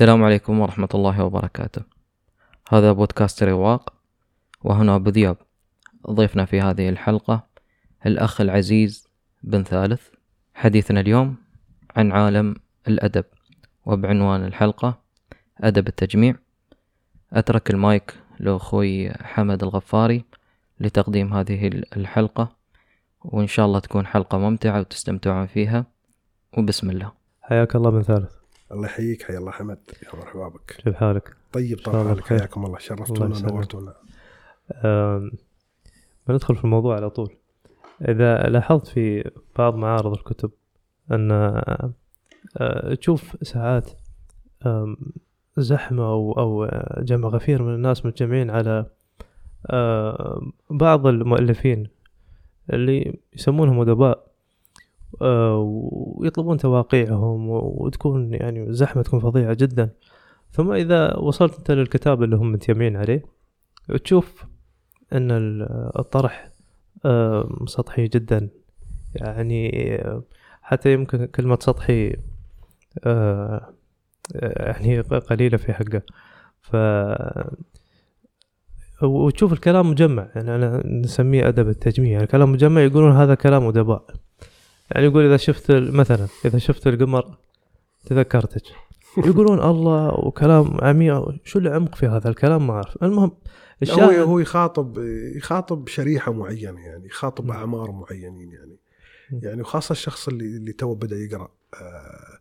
السلام عليكم ورحمة الله وبركاته. هذا بودكاست رواق وهنا أبو ذياب. ضيفنا في هذه الحلقة الأخ العزيز بن ثالث. حديثنا اليوم عن عالم الأدب وبعنوان الحلقة أدب التجميع. أترك المايك لأخوي حمد الغفاري لتقديم هذه الحلقة وإن شاء الله تكون حلقة ممتعة وتستمتعون فيها. وبسم الله. حياك الله بن ثالث. الله يحييك حيا الله حمد يا مرحبا بك كيف حالك؟ طيب طال حالك بخير. حياكم الله شرفتونا. ونورتونا بندخل في الموضوع على طول إذا لاحظت في بعض معارض الكتب أن أه، تشوف ساعات أم، زحمة أو أو جمع غفير من الناس متجمعين على أه، بعض المؤلفين اللي يسمونهم أدباء أه، ويطلبون تواقيعهم وتكون يعني زحمة تكون فظيعة جدا. ثم إذا وصلت أنت للكتاب اللي هم متجمعين عليه تشوف ال- الطرح آم، سطحي جدا. يعني آه، حتى يمكن كلمة سطحي آه، آه، يعني قليلة في حقه. ف وتشوف الكلام مجمع. يعني أنا نسميه أدب التجميع. يعني كلام مجمع يقولون هذا كلام أدباء. يعني يقول إذا شفت مثلا إذا شفت القمر تذكرتك يقولون الله وكلام عميق شو العمق في هذا الكلام ما أعرف المهم هو هو يخاطب يخاطب شريحة معينة يعني يخاطب. أعمار معينين يعني. يعني وخاصة الشخص اللي اللي تو بدأ يقرأ آه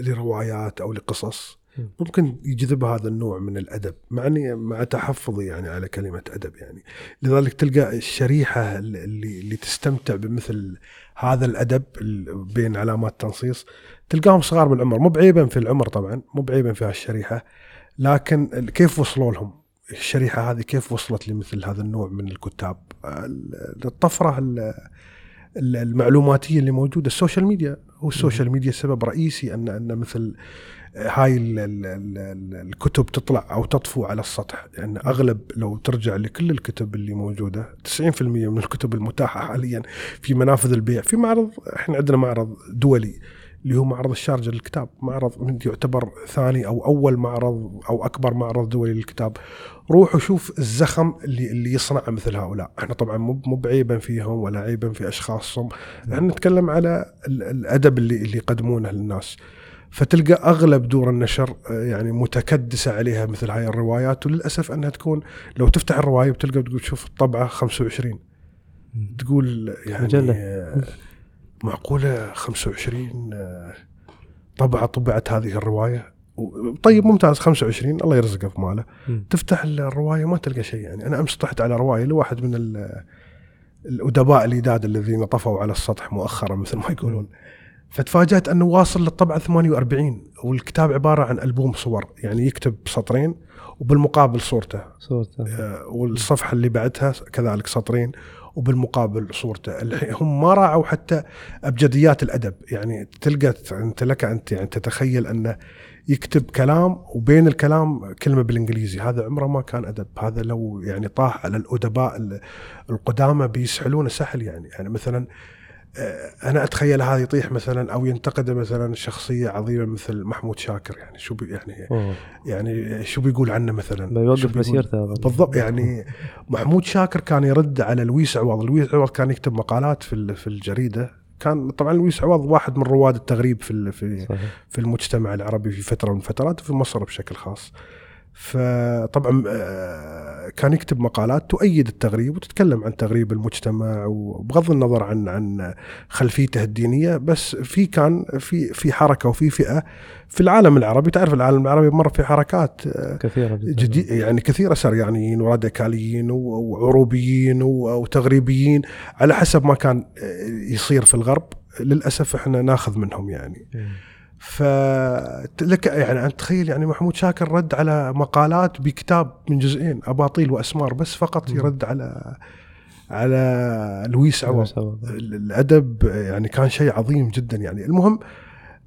لروايات أو لقصص. ممكن يجذب هذا النوع من الأدب مع مع تحفظي يعني على كلمة أدب يعني. لذلك تلقى الشريحة اللي اللي تستمتع بمثل هذا الأدب ال- بين علامات تنصيص تلقاهم صغار بالعمر. مو بعيبا في العمر طبعا مو بعيبا في هالشريحة لكن كيف وصلوا لهم؟ الشريحة هذه كيف وصلت لمثل هذا النوع من الكتاب؟ ال- الطفرة ال- ال- المعلوماتية اللي موجودة ال social media. هو ال social media سبب رئيسي أن أن مثل هاي ال ال ال ال الكتب تطلع أو تطفو على السطح. لأن يعني أغلب لو ترجع لكل الكتب اللي موجودة 90% من الكتب المتاحة حاليا في منافذ البيع. في معرض إحنا عندنا معرض دولي اللي هو معرض الشارجة للكتاب. معرض من يعتبر ثاني أو أول معرض أو أكبر معرض دولي للكتاب. روح وشوف الزخم اللي اللي يصنع مثل هؤلاء. إحنا طبعا مو مو بعيبا فيهم ولا عيبا في أشخاصهم. إحنا نتكلم على ال- الأدب اللي اللي يقدمونه للناس. فتلقى أغلب دور النشر آه، يعني متكدسة عليها مثل هاي الروايات وللأسف أنها تكون لو تفتح الرواية بتلقى بتقول شوف الطبعة 25 تقول يعني مجلة. آه، معقولة 25 آه، طبعة طبعت هذه الرواية؟ طيب ممتاز 25 الله يرزقه في ماله. تفتح الرواية ما تلقى شيء يعني. أنا أمس طحت على رواية لواحد من ال- الأدباء الجداد الذين طفوا على السطح مؤخرا مثل ما يقولون. فتفاجأت أنه واصل للطبعة 48 والكتاب عبارة عن ألبوم صور يعني يكتب سطرين وبالمقابل صورته. صورته. آه، والصفحة اللي بعدها كذلك سطرين وبالمقابل صورته. هم ما راعوا حتى أبجديات الأدب. يعني تلقى أنت لك أنت يعني تتخيل أنه يكتب كلام وبين الكلام كلمة بالإنجليزي. هذا عمره ما كان أدب. هذا لو يعني طاح على الأدباء ال- القدامى بيسحلونه سحل يعني. يعني مثلا أنا أتخيل هذا يطيح مثلا أو ينتقد مثلا شخصية عظيمة مثل محمود شاكر يعني شو بي يعني أوه. يعني شو بيقول عنه مثلا؟ بيوقف؟ مسيرته بالضبط يعني محمود شاكر كان يرد على لويس عوض. لويس عوض كان يكتب مقالات في في الجريدة. كان طبعا لويس عوض واحد من رواد التغريب في في صحيح. في المجتمع العربي في فترة من الفترات وفي مصر بشكل خاص. فطبعا آه، كان يكتب مقالات تؤيد التغريب وتتكلم عن تغريب المجتمع وبغض النظر عن عن خلفيته الدينية بس في كان في في حركة وفي فئة في العالم العربي. تعرف العالم العربي مر في حركات آه، كثيرة جدا. جديد يعني كثيرة سريانيين وراديكاليين وعروبيين وتغريبيين على حسب ما كان آه، يصير في الغرب. للأسف إحنا ناخذ منهم يعني. مم. فلك يعني انت تخيل يعني محمود شاكر رد على مقالات بكتاب من جزئين اباطيل وأسمار بس فقط. يرد على على لويس عوض. الأدب يعني كان شيء عظيم جدا يعني المهم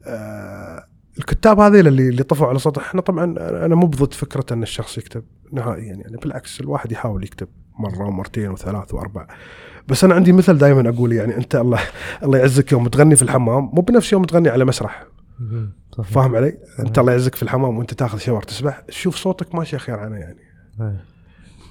آه الكتاب هذيل اللي اللي طفوا على سطح إحنا طبعا أنا مو ضد فكرة أن الشخص يكتب نهائيا يعني بالعكس الواحد يحاول يكتب مرة ومرتين وثلاث وأربع بس أنا عندي مثل دائما أقول يعني أنت الله الله يعزك يوم تغني في الحمام مو بنفس يوم تغني على مسرح. فاهم علي؟ انت الله يعزك في الحمام وانت تاخذ شاور تسبح. شوف صوتك ماشي خير عنه يعني.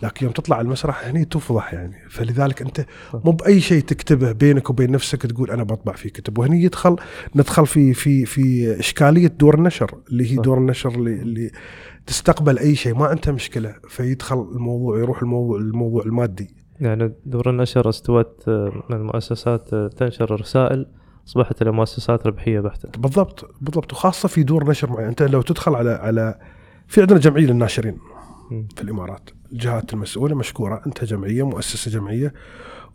لكن يوم تطلع على المسرح هني تفضح يعني. فلذلك انت. مو بأي شيء تكتبه بينك وبين نفسك تقول أنا بطبع في كتب. وهني يدخل ندخل في في في إشكالية دور النشر اللي هي. دور النشر اللي, اللي تستقبل أي شيء. ما انت مشكلة. فيدخل الموضوع يروح الموضوع الموضوع المادي. يعني دور النشر استوت آه، من المؤسسات آه، تنشر رسائل أصبحت لمؤسسات ربحية بحتة. بالضبط بالضبط. وخاصة في دور نشر معين. أنت لو تدخل على على في عندنا جمعية للناشرين. في الإمارات. الجهات المسؤولة مشكورة. أنت جمعية مؤسسة جمعية.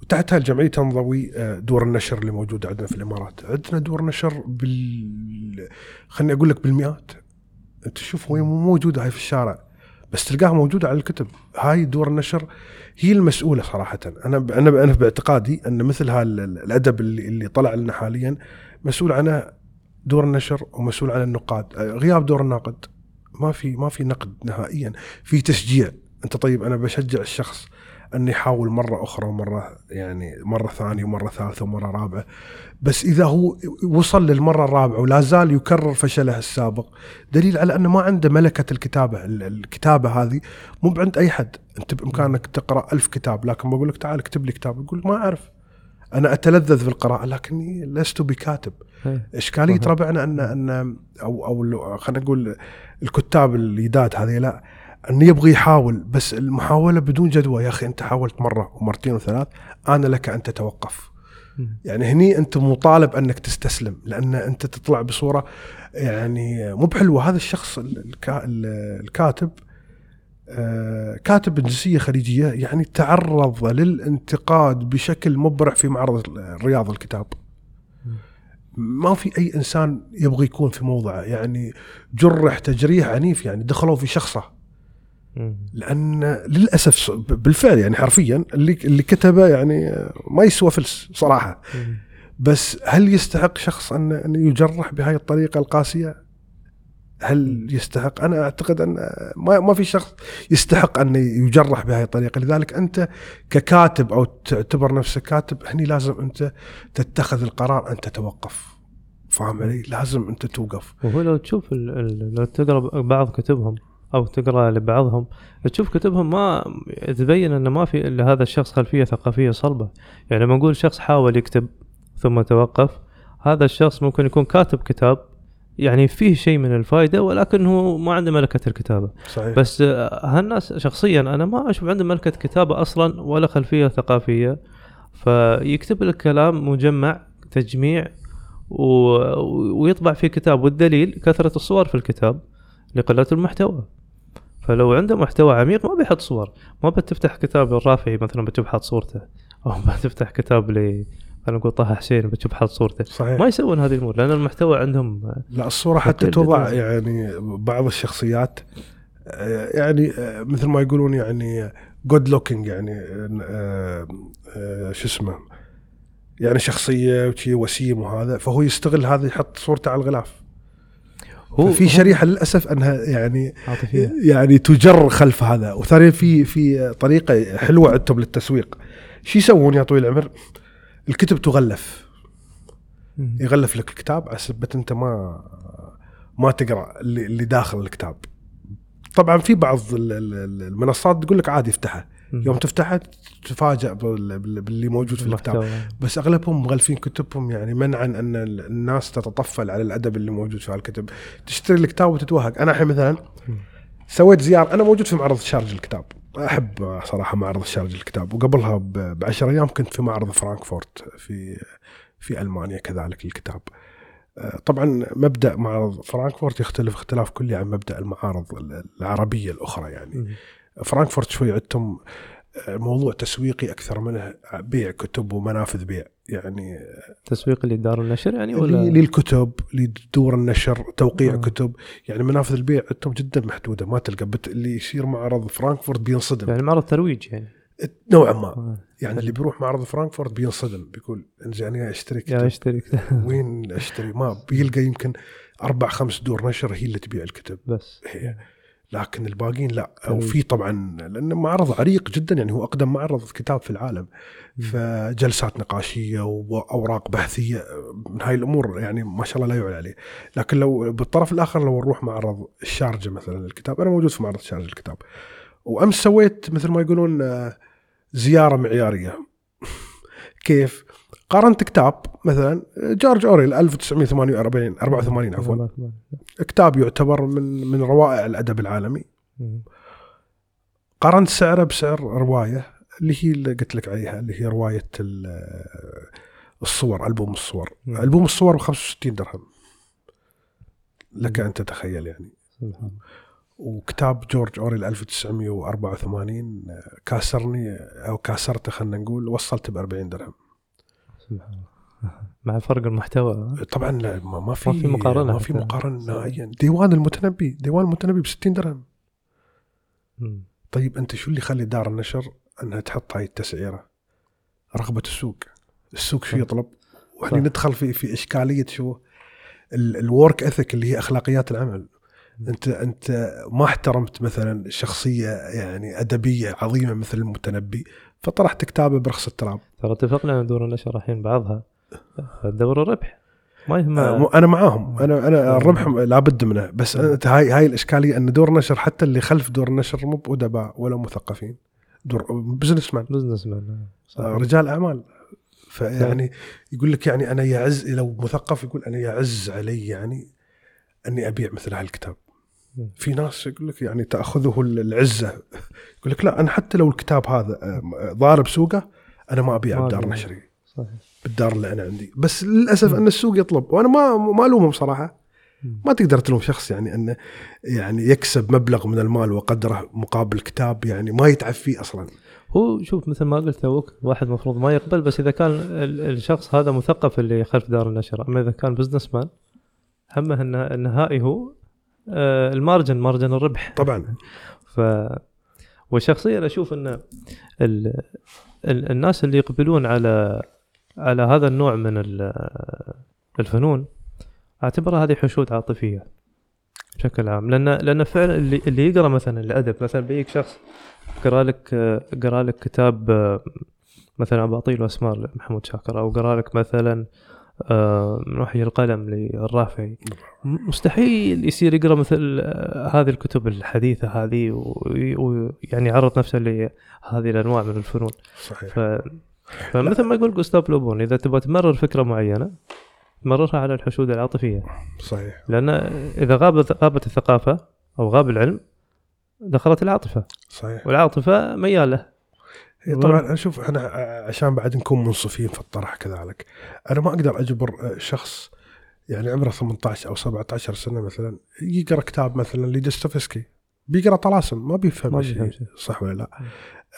وتحتها الجمعيه تنضوي آه، دور النشر اللي موجوده عندنا في الإمارات. عندنا دور نشر بال خليني أقول لك بالمئات. أنت تشوف وين مو موجوده هاي في الشارع. بس تلقاها موجودة على الكتب. هاي دور النشر هي المسؤولة صراحة. أنا ب- أنا ب- أنا باعتقادي أن مثل هذا الأدب اللي اللي طلع لنا حاليا مسؤول عنه دور النشر ومسؤول عن النقاد. غياب دور الناقد ما في ما في نقد نهائيا. في تشجيع. أنت طيب أنا بشجع الشخص انه يحاول مرة أخرى ومره يعني مرة ثانية ومرة ثالثة ومرة رابعة. بس إذا هو وصل للمرة الرابعة ولا زال يكرر فشله السابق دليل على أنه ما عنده ملكة الكتابة ال- الكتابة هذه. مو بعند أي حد. أنت بإمكانك تقرأ ألف كتاب لكن بقول لك تعال اكتب لي كتاب. يقول ما أعرف. أنا أتلذذ بالقراءة لكني لست بكاتب. إيه. إشكالية. ربعنا ان ان أو أو خلينا نقول الكتاب الجداد هذه لا انه يبغى يحاول بس المحاولة بدون جدوى. يا أخي أنت حاولت مرة ومرتين وثلاث أنا لك أن تتوقف. يعني هني أنت مطالب أنك تستسلم لأن أنت تطلع بصورة يعني مو بحلوة. هذا الشخص ال- الكا- ال- الكاتب آه، كاتب جنسية خليجية يعني تعرض للانتقاد بشكل مبرح في معرض الرياض الكتاب. ما في أي إنسان يبغى يكون في موضعه يعني جرح تجريح عنيف. يعني دخلوا في شخصة. لأن للأسف بالفعل يعني حرفيا اللي اللي كتبه يعني ما يسوى فلس صراحة. بس هل يستحق شخص ان أن يجرح بهاي الطريقة القاسية؟ هل يستحق؟ أنا أعتقد أن ما ما في شخص يستحق أن يجرح بهاي الطريقة، لذلك أنت ككاتب أو تعتبر نفسك كاتب هني لازم أنت تتخذ القرار أن تتوقف. فاهم علي؟ لازم أنت توقف. وهو لو تشوف. لو تقرأ بعض كتبهم أو تقرأ لبعضهم. تشوف كتبهم ما تبين إنه ما في لهذا الشخص خلفية ثقافية صلبة. يعني لما نقول شخص حاول يكتب ثم توقف هذا الشخص ممكن يكون كاتب كتاب يعني فيه شيء من الفائده ولكن هو ما عنده ملكة الكتابة. صحيح. بس هالناس شخصيا أنا ما أشوف عنده ملكة كتابة أصلا ولا خلفية ثقافية. فيكتب لك كلام مجمع تجميع و... ويطبع فيه كتاب. والدليل كثرة الصور في الكتاب لقلة المحتوى. فلو عنده محتوى عميق ما بيحط صور. ما بتفتح كتاب الرافعي مثلا بتشوف حاط صورته. أو بتفتح كتاب ل خلينا نقول طه حسين بتشوف حاط صورته. صحيح. ما يسوون هذه الأمور لأن المحتوى عندهم لا الصورة حتى توضع يعني بعض الشخصيات يعني مثل ما يقولون يعني good looking يعني شو اسمه يعني شخصية وشي وسيم وهذا فهو يستغل هذا يحط صورته على الغلاف. هو في شريحة للأسف أنها يعني عاطفية. يعني تجر خلف هذا. وثانيا في في طريقة حلوة عندهم للتسويق. شو يسوون يا طويل العمر؟ الكتب تغلف. يغلف لك الكتاب على أنت ما ما تقرأ اللي, اللي داخل الكتاب. طبعا في بعض ال- ال- ال- المنصات تقول لك عادي افتحه. يوم تفتحه تتفاجأ بال- بال- باللي موجود في الكتاب. بس أغلبهم مغلفين كتبهم يعني منعا أن ال- الناس تتطفل على الأدب اللي موجود في هالكتب. تشتري الكتاب وتتوهق. أنا الحين مثلا. سويت زيارة. أنا موجود في معرض الشارجة للكتاب. أحب صراحة معرض الشارجة للكتاب. وقبلها ب 10 أيام كنت في معرض فرانكفورت في في ألمانيا كذلك الكتاب آه، طبعا مبدأ معرض فرانكفورت يختلف اختلاف كلي عن مبدأ المعارض العربية الأخرى يعني. فرانكفورت شوي عندهم آه، موضوع تسويقي أكثر منه بيع كتب ومنافذ بيع. يعني تسويق لدار النشر يعني ولا؟ للكتب لدور النشر توقيع آه. كتب. يعني منافذ البيع عندهم جدا محدودة ما تلقى. بت... اللي يصير معرض فرانكفورت بينصدم. يعني معرض ترويج يعني. نوعا ما. آه. يعني اللي بيروح معرض فرانكفورت بينصدم بيقول إنزين أنا أشتري يا كتب. أشتري وين أشتري؟ ما بيلقى يمكن أربع خمس دور نشر هي اللي تبيع الكتب. بس. هي. لكن الباقيين لا. وفي طبعا لأن معرض عريق جدا يعني هو أقدم معرض كتاب في العالم. فجلسات نقاشية وأوراق بحثية من هاي الأمور يعني ما شاء الله لا يعلى عليه. لكن لو بالطرف الآخر لو نروح معرض الشارجة مثلا الكتاب أنا موجود في معرض الشارجة الكتاب وأمس سويت مثل ما يقولون آه، زيارة معيارية. كيف؟ قارنت كتاب مثلا جورج أوريل 1948 84 عفوا كتاب يعتبر من من روائع الأدب العالمي. قارنت سعره بسعر رواية اللي هي اللي قلت لك عليها اللي هي رواية ال- الصور ألبوم الصور. ألبوم الصور ب 65 درهم لك أن تتخيل يعني. وكتاب جورج أوريل 1984 كاسرني أو كاسرته خلينا نقول وصلت ب 40 درهم سبحان الله. مع فرق المحتوى طبعا لا ما في ما في مقارنة ما في. مقارنة. نهائيا ديوان المتنبي ديوان المتنبي ب 60 درهم. طيب أنت شو اللي يخلي دار النشر أنها تحط هاي التسعيرة؟ رغبة السوق السوق شو. يطلب؟ وإحنا. ندخل في في إشكالية شو؟ ال work ethic اللي هي أخلاقيات العمل. انت أنت ما احترمت مثلا شخصية يعني أدبية عظيمة مثل المتنبي فطرحت كتابه برخص التراب. ترى اتفقنا ان دور النشر الحين بعضها. تدور الربح ما يهم أنا معاهم. أنا أنا الربح لابد منه. بس أنت هاي هاي الإشكالية أن دور النشر حتى اللي خلف دور النشر مو بادباء ولا مثقفين. دور businessman businessman رجال أعمال. فيعني يقول لك يعني أنا يعز لو مثقف يقول أنا يعز علي يعني أني أبيع مثل هالكتاب. في ناس يقول لك يعني تأخذه العزة. يقول لك لا أنا حتى لو الكتاب هذا آه، ضارب سوقه أنا ما ابيعه بدار. نشري. صحيح. بالدار اللي أنا عندي. بس للأسف أن السوق يطلب. وأنا ما ما ألومهم صراحة. ما تقدر تلوم شخص يعني انه يعني يكسب مبلغ من المال وقدره مقابل كتاب يعني ما يتعب فيه أصلا. هو شوف مثل ما قلت توك واحد مفروض ما يقبل بس إذا كان ال- الشخص هذا مثقف اللي خلف دار النشر. أما إذا كان businessman همه انه النهائي هو آه، ال margin margin الربح. طبعا. ف وشخصيا أشوف إن ال... ال... الناس اللي يقبلون على على هذا النوع من ال... الفنون أعتبرها هذه حشود عاطفية بشكل عام. لأن لأن فعلا اللي, اللي يقرأ مثلا الأدب مثلا بيجيك شخص قرأ لك قرأ لك كتاب آه، مثلا اباطيل وأسمار لمحمود شاكر أو قرأ لك مثلا آه، من وحي القلم للرافعي. م- مستحيل يصير يقرأ مثل آه، هذه الكتب الحديثة هذه ويعني. يعني يعرض نفسه لهذه الأنواع من الفنون. صحيح. ف... فمثل ما يقول جوستاف لوبون إذا تبغى تمرر فكرة معينة تمررها على الحشود العاطفية. صحيح. لأن إذا غابت غابت الثقافة أو غاب العلم دخلت العاطفة. صحيح. والعاطفة ميالة. طبعا أنا شوف إحنا عشان بعد نكون منصفين في الطرح كذلك أنا ما أقدر أجبر شخص يعني عمره 18 أو 17 سنة مثلا يقرأ كتاب مثلا لدوستويفسكي بيقرأ طلاسم ما بيفهم ما شيء. صح ولا لا؟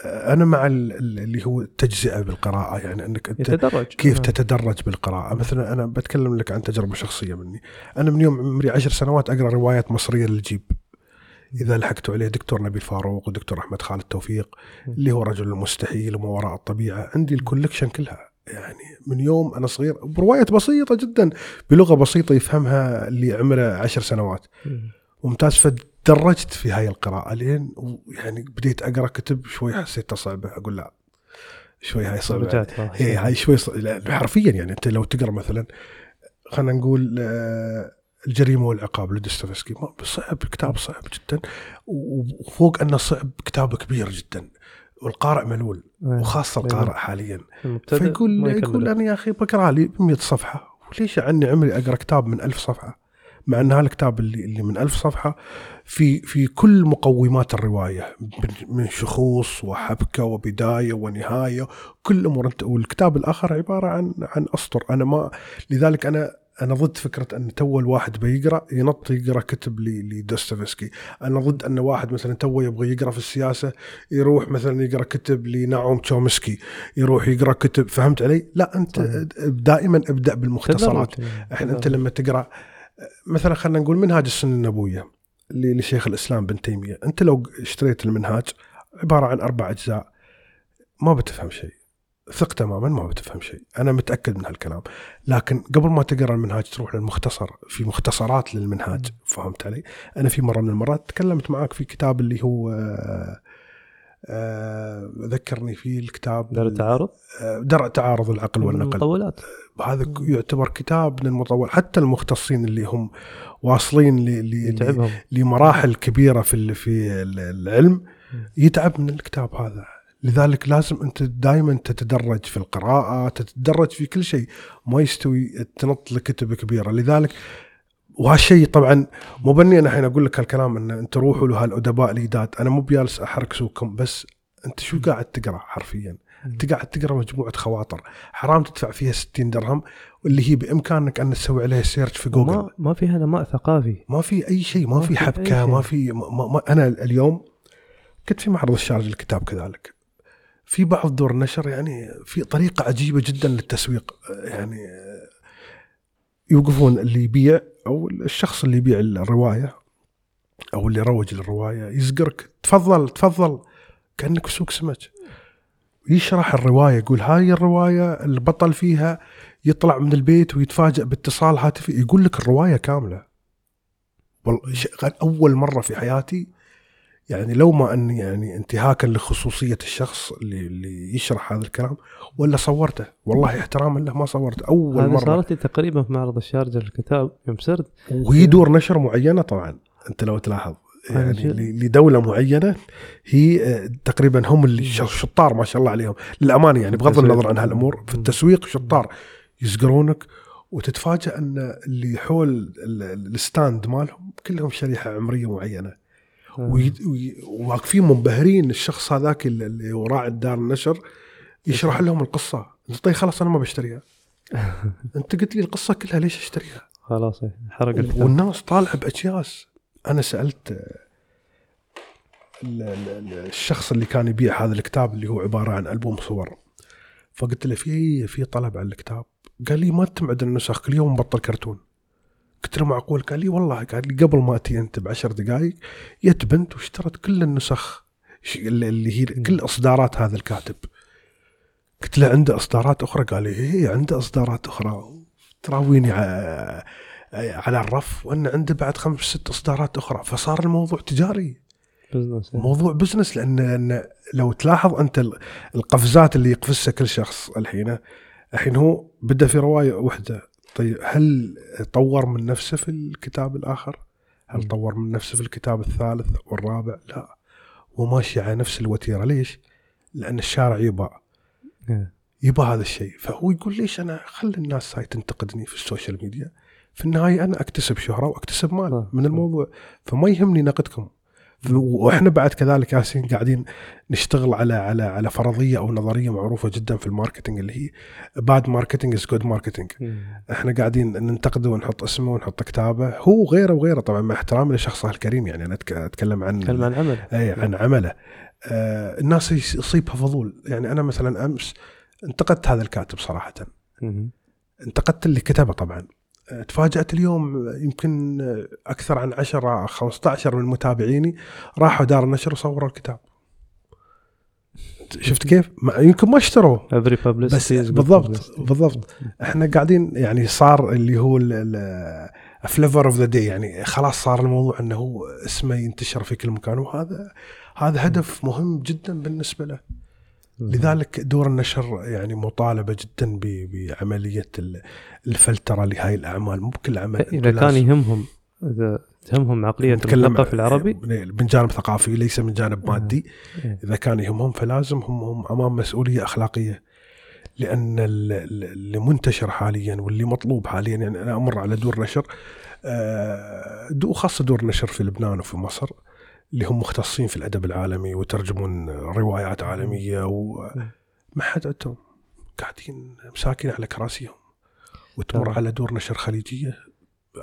أنا مع ال- ال- اللي هو التجزئه بالقراءة يعني إنك أنت يتدرج كيف آه. تتدرج بالقراءة مثلا أنا بتكلم لك عن تجربة شخصية مني أنا من يوم عمري عشر سنوات أقرأ روايات مصرية للجيب إذا لحقت عليه دكتور نبيل فاروق ودكتور أحمد خالد توفيق اللي هو رجل المستحيل وما وراء الطبيعة عندي الكولكشن كلها. يعني من يوم أنا صغير بروايات بسيطة جدا بلغة بسيطة يفهمها اللي عمره عشر سنوات. مم. ممتاز. فتدرجت في هاي القراءة لين يعني بديت أقرأ كتب شوي حسيتها صعبة. أقول لا شوي هاي صعبة. واحد. هي هاي شوي ص... لا، حرفيا يعني أنت لو تقرأ مثلا خلينا نقول آه، الجريمة والعقاب لدوستويفسكي. صعب كتاب صعب جدا وفوق أنه صعب كتاب كبير جدا والقارئ ملول آه. وخاصة القارئ حاليا. فيقول يقول. أنا يا أخي بقرأ لي 100 صفحة. وليش عني عمري أقرأ كتاب من ألف صفحة؟ مع إن هالكتاب اللي اللي من ألف صفحة في في كل مقومات الرواية من- من شخوص وحبكة وبداية ونهاية كل امور انت والكتاب الآخر عبارة عن عن أسطر. أنا ما لذلك أنا أنا ضد فكرة أن تو الواحد بيقرا ينط يقرأ كتب لدوستويفسكي، أنا ضد أن واحد مثلا تو يبغى يقرأ في السياسة يروح مثلا يقرأ كتب لناعوم تشومسكي، يروح يقرأ كتب فهمت علي؟ لا أنت. دائما ابدأ بالمختصرات،. الحين أنت. لما تقرأ مثلا خلينا نقول منهاج السنة النبوية لشيخ الإسلام بن تيمية، أنت لو اشتريت المنهاج عبارة عن أربع أجزاء ما بتفهم شيء. ثق تماما ما بتفهم شيء. أنا متأكد من هالكلام. لكن قبل ما تقرأ المنهاج تروح للمختصر. في مختصرات للمنهاج فهمت علي؟ أنا في مرة من المرات تكلمت معك في كتاب اللي هو آه، آه، ذكرني فيه الكتاب دار التعارض آه، درء تعارض العقل والنقل. المطولات. هذا يعتبر كتاب من المطول حتى المختصين اللي هم واصلين ل- لمراحل كبيرة في في ال- العلم يتعب من الكتاب هذا. لذلك لازم أنت دائما تتدرج في القراءة تتدرج في كل شيء. ما يستوي تنط لكتب كبيرة. لذلك وهالشيء طبعا مو بني أنا الحين أقول لك هالكلام إن أنت روحوا له هالادباء الجداد أنا مو بجالس أحرك سوقكم بس أنت شو قاعد تقرأ حرفيا؟ أنت قاعد تقرأ مجموعة خواطر. حرام تدفع فيها 60 درهم واللي هي بإمكانك أن تسوي عليها search في جوجل ما ما فيها نماء ثقافي. ما في أي شيء ما, ما في حبكة. ما في ما ما ما أنا اليوم كنت في معرض الشارج الكتاب كذلك. في بعض دور النشر يعني في طريقة عجيبة جدا للتسويق يعني يوقفون اللي يبيع أو الشخص اللي يبيع الرواية أو اللي روج للروايه يزقرك تفضل تفضل كأنك في سوق سمك. يشرح الرواية يقول هاي الرواية البطل فيها يطلع من البيت ويتفاجأ باتصال هاتفي يقول لك الرواية كاملة. والله أول مرة في حياتي يعني لو ما اني يعني انتهاكا لخصوصية الشخص اللي اللي يشرح هذا الكلام ولا صورته. والله احتراما له ما صورته أول مرة. صارت لي تقريبا في معرض الشارجة الكتاب يوم سرت وهي دور نشر معينة طبعا أنت لو تلاحظ. يعني شيء. ل- لدولة معينة هي آه، تقريبا هم اللي شطار ما شاء الله عليهم. للأمانة يعني بغض. النظر عن هالأمور في التسويق شطار يزقرونك وتتفاجأ أن اللي حول ال- ال- ال stand مالهم كلهم شريحة عمرية معينة. وي- وي- واقفين منبهرين الشخص هذاك اللي- اللي هو راعي دار النشر يشرح لهم القصة. طيب خلاص أنا ما بشتريها. أنت قلت لي القصة كلها ليش أشتريها؟ خلاص إيه، حرق الكتاب. والناس طالعة باكياس أنا سألت ال- ال- ال- الشخص اللي كان يبيع هذا الكتاب اللي هو عبارة عن ألبوم صور. فقلت له في في طلب على الكتاب. قال لي ما تمعد النسخ كل يوم بطل كرتون. قلت له معقول قال لي والله قال لي قبل ما اتي أنت بعشر دقائق جت بنت واشترت كل النسخ اللي هي كل أصدارات هذا الكاتب. قلت له عنده أصدارات أخرى؟ قال لي إيه عنده أصدارات أخرى. تراويني على الرف وأن عنده بعد خمس ست أصدارات أخرى. فصار الموضوع تجاري. business إيه. موضوع business لأن لو تلاحظ أنت ال- القفزات اللي يقفزها كل شخص الحين الحين هو بدأ في رواية واحدة. طيب هل طور من نفسه في الكتاب الآخر؟ هل. طور من نفسه في الكتاب الثالث والرابع؟ لا هو ماشي على نفس الوتيرة ليش؟ لأن الشارع يبى إيه. يبى هذا الشيء فهو يقول ليش أنا خلي الناس هاي تنتقدني في ال social media في النهاية أنا أكتسب شهرة وأكتسب مال آه. من الموضوع فما يهمني نقدكم وإحنا بعد كذلك ياسين قاعدين نشتغل على على على فرضية أو نظرية معروفة جدا في ال marketing اللي هي bad marketing is good marketing. إحنا قاعدين ننتقده ونحط اسمه ونحط كتابه. هو غيره وغيره طبعا مع احترامي لشخصه الكريم يعني أنا أتكلم عن تكلم عن عمل اي عن عمله. آه الناس يص- يصيبها فضول. يعني أنا مثلا أمس انتقدت هذا الكاتب صراحة. انتقدت اللي كتبه طبعا. تفاجأت اليوم يمكن أكثر عن 10 15 من متابعيني راحوا دار النشر وصوروا الكتاب. شفت كيف؟ ما يمكن ما اشتروا. بس بالضبط. بالضبط. إحنا قاعدين يعني صار اللي هو flavor of the day يعني خلاص صار الموضوع إنه هو اسمه ينتشر في كل مكان وهذا هذا هدف مهم جدا بالنسبة له. لذلك دور النشر يعني مطالبة جدا بعملية ال- الفلترة لهاي الأعمال. مو بكل عمل إذا كان يهمهم إذا تهمهم عقلية المثقف العربي. من جانب ثقافي ليس من جانب مادي. إيه. إذا كان يهمهم فلازم هم هم أمام مسؤولية أخلاقية. لأن ال- ال- اللي منتشر حاليا واللي مطلوب حاليا يعني أنا أمر على دور نشر. آه، دو خاصة دور نشر في لبنان وفي مصر. اللي هم مختصين في الأدب العالمي وترجمون روايات عالمية وما حد عندهم قاعدين مساكين على كراسيهم وتمر طبعا. على دور نشر خليجية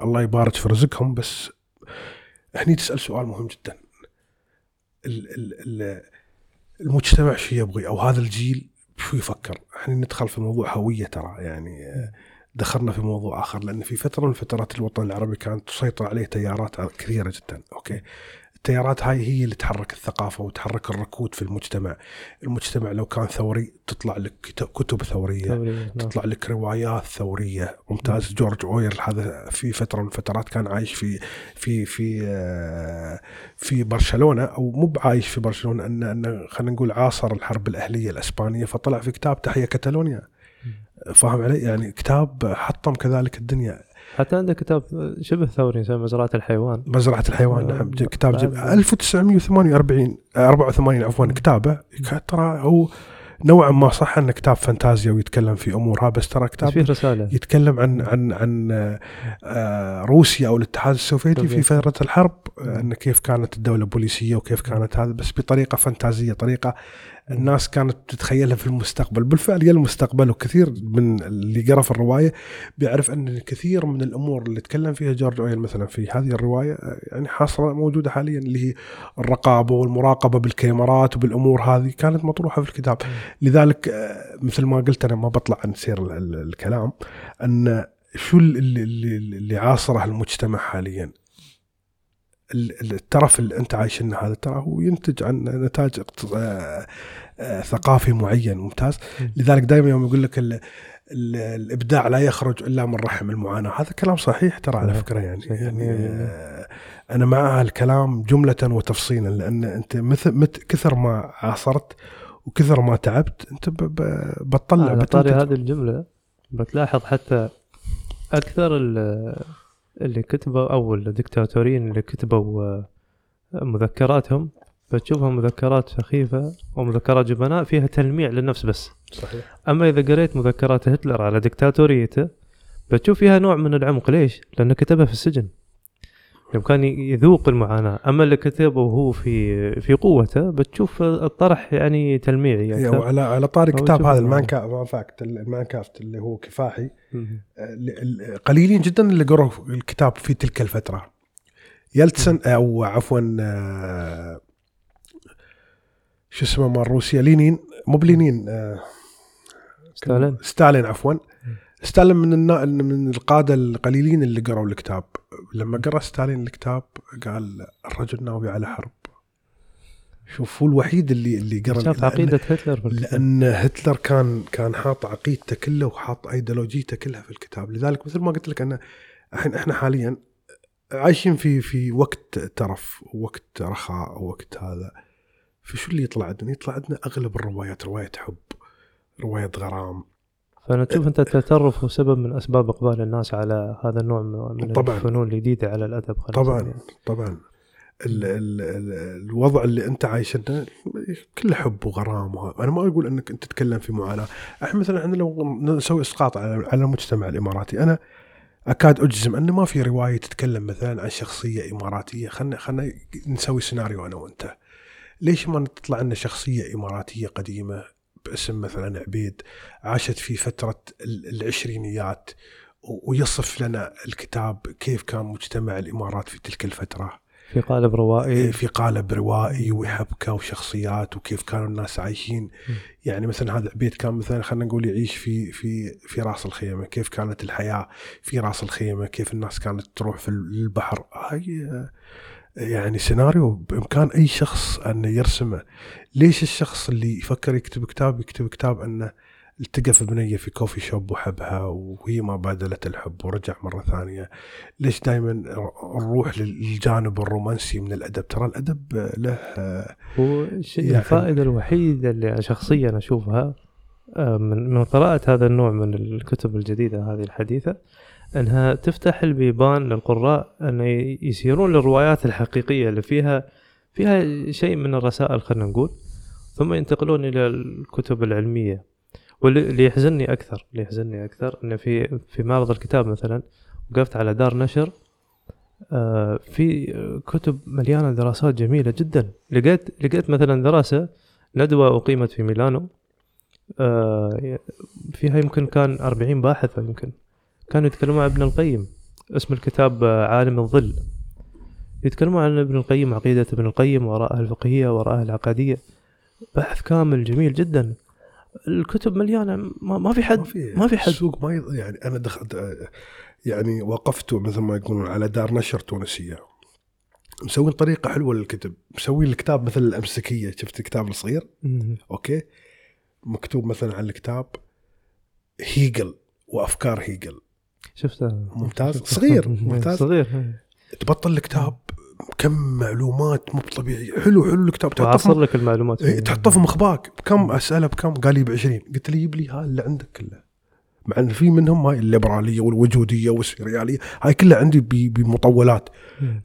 الله يبارك في رزقهم بس هني تسأل سؤال مهم جدا ال ال ال المجتمع شو يبغي أو هذا الجيل شو يفكر؟ إحنا ندخل في موضوع هوية ترى يعني آه، دخلنا في موضوع آخر لأن في فترة من فترات الوطن العربي كانت تسيطر عليه تيارات كثيرة جدا، okay؟ التيارات هاي هي اللي تحرك الثقافة وتحرك الركود في المجتمع. المجتمع لو كان ثوري تطلع لك كت- كتب ثورية ثورية، نعم. تطلع لك روايات ثورية. ممتاز. جورج أورويل هذا في فترة من الفترات كان عايش في في في آه، في برشلونة أو مو بعايش في برشلونة أن أن خلينا نقول عاصر الحرب الأهلية الأسبانية فطلع في كتاب تحيا كتالونيا فاهم علي؟ يعني كتاب حطم كذلك الدنيا. حتى عنده كتاب شبه ثوري اسمه مزرعة الحيوان. مزرعة الحيوان آه، نعم كتاب جب... بعد- 1948 آه، 84 عفوا كتابة ترى هو نوعا ما صح انه كتاب فانتازيا ويتكلم في أمورها بس ترى كتاب فيه رسالة. يتكلم عن عن عن آه، روسيا أو الاتحاد السوفيتي في. فترة الحرب أن كيف كانت الدولة بوليسية وكيف كانت هذا بس بطريقة فانتازية طريقة الناس كانت تتخيلها في المستقبل. بالفعل يا المستقبل وكثير من اللي قرأ في الرواية بيعرف أن كثير من الأمور اللي تكلم فيها جورج أويل مثلا في هذه الرواية يعني حاصلة موجودة حاليا اللي هي الرقابة والمراقبة بالكاميرات وبالأمور هذه كانت مطروحة في الكتاب. لذلك آه، مثل ما قلت أنا ما بطلع عن سير ال- ال- الكلام أن شو اللي, اللي, اللي عاصره المجتمع حاليا؟ ال- ال- الترف اللي انت عايشنه هذا ترى هو ينتج عن نتاج آه، آه، ثقافي معين ممتاز مم. لذلك دائما يوم يقول لك ال ال الإبداع لا يخرج إلا من رحم المعاناة هذا كلام صحيح ترى على صحيح. فكرة يعني. يعني. آه، أنا مع هالكلام جملة وتفصيلا لأن أنت مثل مت كثر ما عاصرت وكثر ما تعبت أنت بتطلع على طاري. هذه الجملة بتلاحظ حتى أكثر ال- اللي كتبوا أو الدكتاتوريين اللي كتبوا آه، مذكراتهم بتشوفها مذكرات سخيفة ومذكرات جبناء فيها تلميع للنفس بس. صحيح. أما إذا قريت مذكرات هتلر على دكتاتوريته بتشوف فيها نوع من العمق. ليش؟ لأنه كتبها في السجن. يوم كان يذوق المعاناة. أما اللي كتبه وهو في في قوته بتشوف الطرح يعني تلميعي يعني. وعلى على طاري كتاب هذا المعنى. المانكا ماين كامف الماين كامف اللي هو كفاحي ال- قليلين جدا اللي قروا الكتاب في تلك الفترة. يلتسن أو عفوا آه، شو اسمه مال روسيا لينين مو بلينين آه، ستالين. ستالين عفوا. ستالين من النا... من القادة القليلين اللي قروا الكتاب. لما قرأ ستالين الكتاب قال الرجل ناوي على حرب. شوف هو الوحيد اللي اللي قرأ شاف عقيدة هتلر في الكتاب. لأن هتلر كان كان حاط عقيدته كله وحاط ايديولوجيته كلها في الكتاب. لذلك مثل ما قلت لك أنا الحين إحنا حاليا عايشين في في وقت ترف ووقت رخاء ووقت هذا. فشو اللي يطلع عندنا؟ يطلع عندنا أغلب الروايات رواية حب رواية غرام. فانا تشوف أنت التطرف هو سبب من أسباب إقبال الناس على هذا النوع من طبعاً. الفنون الجديدة على الأدب طبعا نسميها. طبعا ال ال ال الوضع اللي أنت عايشنه كله حب وغرام أنا ما أقول أنك أنت تتكلم في معاناة إحنا مثلا إحنا لو نسوي إسقاط على على المجتمع الإماراتي أنا أكاد أجزم أن ما في رواية تتكلم مثلا عن شخصية إماراتية خلينا خلينا نسوي سيناريو أنا وأنت ليش ما تطلع لنا شخصية إماراتية قديمة باسم مثلا عبيد عاشت في فترة ال- العشرينيات ويصف لنا الكتاب كيف كان مجتمع الإمارات في تلك الفترة. في قالب روائي. في قالب روائي وحبكة وشخصيات وكيف كانوا الناس عايشين. يعني مثلا هذا عبيد كان مثلا خلينا نقول يعيش في في في راس الخيمة. كيف كانت الحياة في راس الخيمة؟ كيف الناس كانت تروح في البحر؟ هاي يعني سيناريو بإمكان أي شخص انه يرسمه. ليش الشخص اللي يفكر يكتب كتاب يكتب كتاب أنه التقى في بنية في كوفي شوب وحبها وهي ما بادلت الحب ورجع مرة ثانية. ليش دائما نروح للجانب الرومانسي من الأدب؟ ترى الأدب له هو يعني- الفائدة الوحيدة اللي شخصيا أشوفها آه، من من قراءة هذا النوع من الكتب الجديدة هذه الحديثة أنها تفتح البيبان للقراء أن يسيرون للروايات الحقيقية اللي فيها فيها شيء من الرسائل خلينا نقول ثم ينتقلون إلى الكتب العلمية. واللي اللي يحزنني أكثر اللي يحزنني أكثر إن في في معرض الكتاب مثلا وقفت على دار نشر آه، في كتب مليانة دراسات جميلة جدا. لقيت لقيت مثلا دراسة ندوة أقيمت في ميلانو آه، فيها يمكن كان 40 باحث أو يمكن. كانوا يتكلمون عن ابن القيم اسم الكتاب آه، عالم الظل. يتكلمون عن ابن القيم عقيدة ابن القيم وراءها الفقهية وراءها العقدية بحث كامل جميل جدا. الكتب مليانة ما, ما في حد ما في حد السوق ما يض... يعني أنا دخلت يعني وقفت مثل ما يقولون على دار نشر تونسية. مسوين طريقة حلوة للكتب. مسوين الكتاب مثل الأمسكية. شفت الكتاب الصغير؟ مم. أوكي. مكتوب مثلا على الكتاب هيجل وأفكار هيجل. شفته. ممتاز. صغير. مم. ممتاز. صغير تبطل الكتاب كم معلومات مو طبيعيه حلو حلو الكتاب. في لك المعلومات. إيه، فيه. تحطه في مخباك. بكم اساله بكم؟ قال لي ب 20 قلت له جيب لي هاي اللي عندك كله. مع إن في منهم هاي الليبرالية والوجودية والسريالية. هاي كلها عندي بمطولات.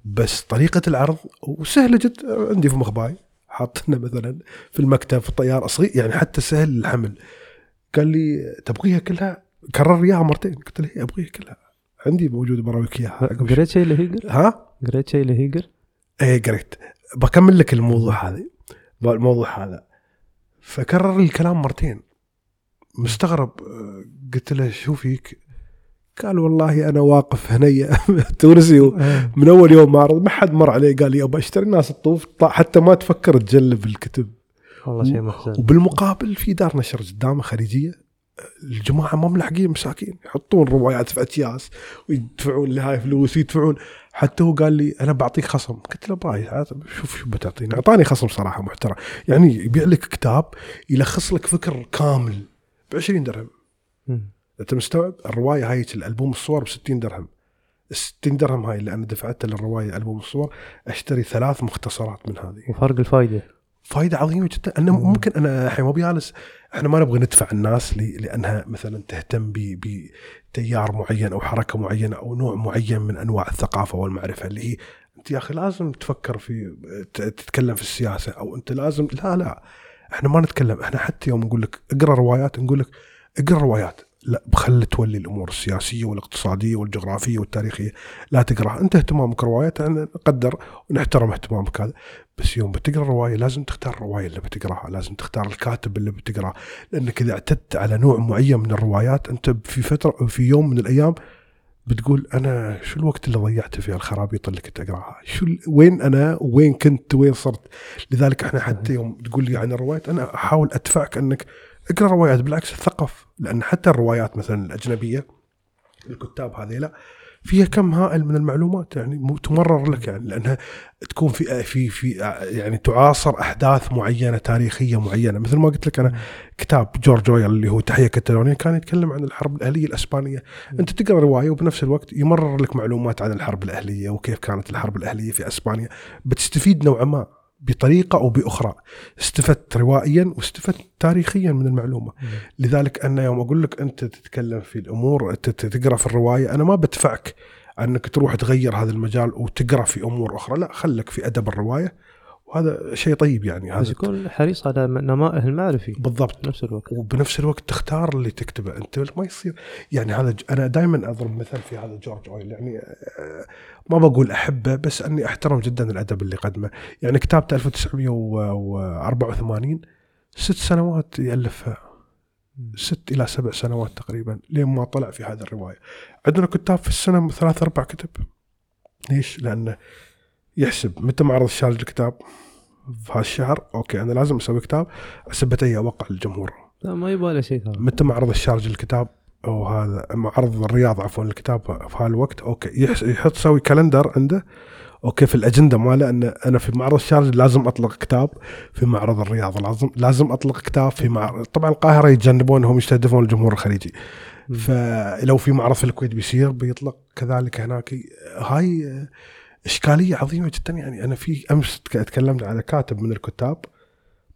بس طريقة العرض وسهله جدا عندي في مخباي. حاطنا مثلا في المكتب في الطيارة. صغير يعني حتى سهل الحمل. قال لي تبغيها كلها؟ كرر اياها مرتين. قلت له إيه، ابغيها كلها عندي موجود براويك إياها. قريت شيء لهيجل؟ ها؟ قريت شيء لهيجل؟ إيه قريت. بكمل لك الموضوع هذا. الموضوع هذا. فكرر لي الكلام مرتين. مستغرب. آه، قلت له شو فيك؟ قال والله أنا واقف هنيا تونسي. آه. من أول يوم معرض ما حد مر عليه. قال لي ابى اشتري ناس الطوف. طا- حتى ما تفكر تجلب الكتب. والله شيء محزن وبالمقابل في دار نشر قدامه خارجيه الجماعة ما ملحقين مساكين يحطون روايات في اكياس ويدفعون لهاي فلوس ويدفعون. حتى هو قال لي أنا بعطيك خصم. قلت له براي شوف شو بتعطيني. أعطاني خصم صراحة محترم. يعني يبيع لك كتاب يلخص لك فكر كامل ب 20 درهم. أنت مستوعب؟ الرواية هاي الالبوم الصور ب 60 درهم. ال 60 درهم هاي اللي أنا دفعتها للرواية ألبوم الصور أشتري ثلاث مختصرات من هذه. وفرق الفائده فائده عظيمة جدا. أنا مم. ممكن أنا الحين مو بجالس إحنا ما نبغى ندفع الناس لأنها مثلا تهتم ب- بتيار معين أو حركة معينة أو نوع معين من أنواع الثقافة والمعرفة اللي هي أنت يا أخي لازم تفكر في تتكلم في السياسة أو أنت لازم لا لا. إحنا ما نتكلم. إحنا حتى يوم نقول لك اقرأ روايات نقول لك اقرأ روايات. لا بخل تولي الأمور السياسية والاقتصادية والجغرافية والتاريخية. لا تقرأها. أنت اهتمامك روايات نقدر ونحترم اهتمامك هذا. بس يوم بتقرأ رواية لازم تختار الرواية اللي بتقراها لازم تختار الكاتب اللي بتقرأه لانك اذا اعتدت على نوع معين من الروايات. أنت في فترة في يوم من الأيام بتقول أنا شو الوقت اللي ضيعته في الخرابيط اللي كنت أقرأها؟ شو ال- وين أنا؟ وين كنت؟ وين صرت؟ لذلك إحنا حتى يوم تقول لي عن الروايات أنا أحاول أدفعك أنك اقرأ روايات بالعكس ثقف لأن حتى الروايات مثلا الأجنبية الكتاب هذيلا فيها كم هائل من المعلومات يعني تمرر لك يعني لأنها تكون في في في يعني تعاصر أحداث معينة تاريخية معينة. مثل ما قلت لك أنا كتاب جورج أويل اللي هو تحية كتالونيا كان يتكلم عن الحرب الأهلية الأسبانية. أنت تقرأ رواية وبنفس الوقت يمرر لك معلومات عن الحرب الأهلية وكيف كانت الحرب الأهلية في أسبانيا. بتستفيد نوعا ما. بطريقة أو بأخرى. استفدت روائيا واستفدت تاريخيا من المعلومة. لذلك أنا يوم أقول لك أنت تتكلم في الأمور تقرأ في الرواية أنا ما بدفعك أنك تروح تغير هذا المجال وتقرا في أمور أخرى. لا خلك في أدب الرواية. وهذا شيء طيب يعني بس هذا يكون حريص على نمائه المعرفي. بالضبط. بنفس الوقت. وبنفس الوقت تختار اللي تكتبه أنت ما يصير. يعني هذا أنا دائما أضرب مثل في هذا جورج أويل يعني آه، ما بقول أحبه بس أني أحترم جدا الأدب اللي قدمه. يعني كتابته 1984 ست سنوات يألفها. ست إلى سبع سنوات تقريبا لين ما طلع في هذه الرواية. عندنا كتاب في السنة ثلاث أربع كتب. ليش؟ لأنه يحسب متى معرض الشارج الكتاب في هالشهر okay أنا لازم أسوي كتاب أثبت أي اوقع للجمهور. لا ما يبغى له شيء ترى متى معرض الشارج الكتاب أو هذا معرض الرياض عفوا الكتاب في هالوقت okay. يحط يسوي calendar عنده okay في الأجندة ماله أن أنا في معرض الشارج لازم أطلق كتاب في معرض الرياض. لازم لازم أطلق كتاب في معرض طبعا القاهرة يتجنبون انهم يستهدفون الجمهور الخليجي. فلو في معرض في الكويت بيصير بيطلق كذلك هناك. هاي إشكالية عظيمة جدا. يعني أنا في أمس تك- تكلمت على كاتب من الكتاب.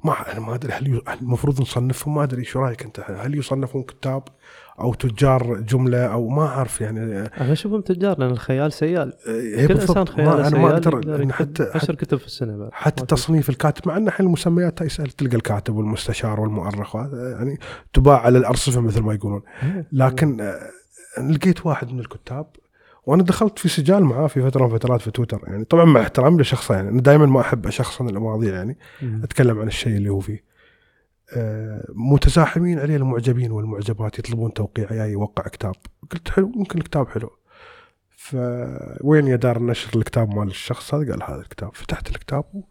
ما أنا ما أدري هل المفروض نصنفهم؟ ما أدري شو رأيك أنت؟ هل يصنفون كتاب أو تجار جملة أو ما أعرف يعني؟ أنا أشوفهم تجار لأن الخيال سيال هي كل. إنسان خياله ما أنا سيال ما أقدر حتى عشر كتب في السنة بعد. حتى تصنيف الكاتب مع إن الحين المسميات يسال تلقى الكاتب والمستشار والمؤرخ يعني تباع على الأرصفة مثل ما يقولون. لكن آه، لقيت واحد من الكتاب وأنا دخلت في سجال معاه في فترة من فترات في تويتر يعني طبعا مع احترامي لشخصه يعني أنا دائما ما أحب اشخصن المواضيع يعني. أتكلم عن الشيء اللي هو فيه. آه، متزاحمين عليه المعجبين والمعجبات يطلبون توقيع يا يوقع كتاب. قلت حلو ممكن الكتاب حلو. فوين يا دار النشر الكتاب مال الشخص هذا؟ قال هذا الكتاب. فتحت الكتاب و-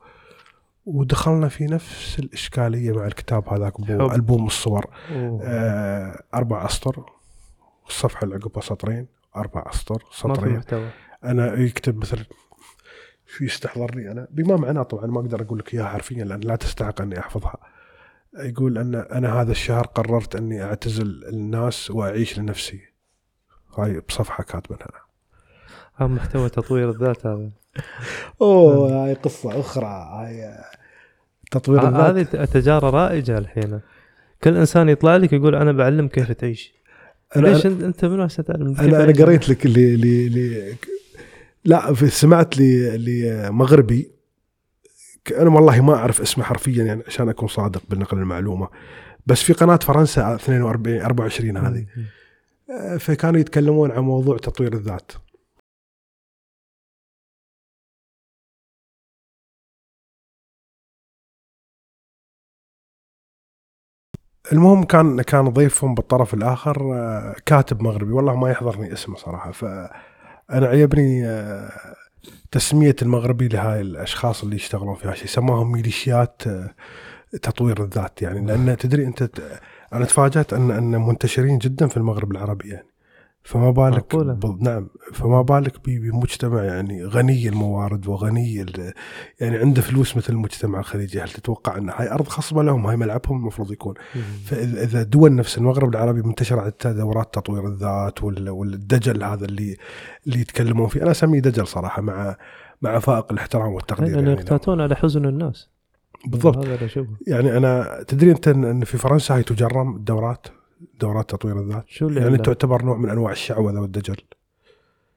ودخلنا في نفس الإشكالية مع الكتاب هذاك ألبوم الصور. أوه. آه، أربع أسطر الصفحة اللي عقبها سطرين ما في سطرين محتوى. أنا يكتب مثلا شو يستحضرني أنا؟ بما معناه طبعا ما أقدر أقول لك إياها حرفيا لأن لا تستحق أني أحفظها. يقول أن أنا هذا الشهر قررت أني أعتزل الناس وأعيش لنفسي. هاي بصفحة كاتبنها هذا محتوى تطوير الذات هذا. أوه هاي قصة أخرى. هاي تطوير الذات. هذه تجارة رائجة الحين. كل إنسان يطلع لك يقول أنا بعلم كيف تعيش. أنا- ليش انت أنت منو هسه تعلم أنا أنا؟ قريت لك اللي اللي اللي لا في سمعت لي لمغربي أنا والله ما أعرف اسمه حرفيا يعني عشان أكون صادق بالنقل المعلومة بس في قناة فرنسا 42 24 هذه. آه، فكانوا يتكلمون عن موضوع تطوير الذات المهم كان كان ضيفهم بالطرف الآخر آه، كاتب مغربي. والله ما يحضرني اسمه صراحة. فأنا عجبني آه، تسمية المغربي لهاي الأشخاص اللي يشتغلون في هالشيء سماهم ميليشيات آه، تطوير الذات يعني. لأن تدري أنت أنا تفاجأت أن أن منتشرين جدا في المغرب العربي يعني. فما بالك؟ ب- نعم فما بالك بمجتمع يعني غني الموارد وغني ال- يعني عنده فلوس مثل المجتمع الخليجي. هل تتوقع أن هاي أرض خصبه لهم؟ هاي ملعبهم المفروض يكون. فاذا دول نفس المغرب العربي منتشر عندها دورات تطوير الذات وال- والدجل هذا اللي اللي يتكلمون فيه. أنا أسميه دجل صراحة مع مع فائق الاحترام والتقدير يعني. يقتاتون على حزن الناس. بالضبط. هذا اللي يعني أنا تدري أنت ان في فرنسا هي تجرم الدورات دورات تطوير الذات شو اللي يعني؟ تعتبر نوع من أنواع الشعوذة والدجل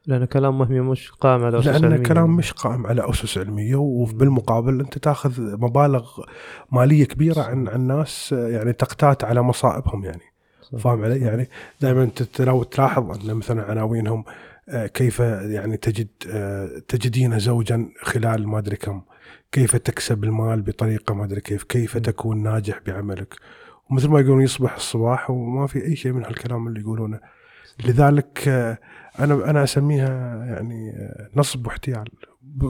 لأن كلام وهمي مش قائم على أسس لأن علمية. كلام مش قائم على أسس علمية وبالمقابل أنت تأخذ مبالغ مالية كبيرة عن عن ناس يعني تقتات على مصائبهم يعني صح. فاهم علي؟ يعني دائما أنت لو تلاحظ أن مثلا عناوينهم آه، كيف يعني تجد آه، تجدين زوجا خلال ما أدري كم، كيف تكسب المال بطريقة ما أدري كيف، كيف. تكون ناجح بعملك، ومثل ما يقولون يصبح الصباح وما في أي شيء من هالكلام اللي يقولونه. لذلك آه، أنا أنا أسميها يعني آه، نصب واحتيال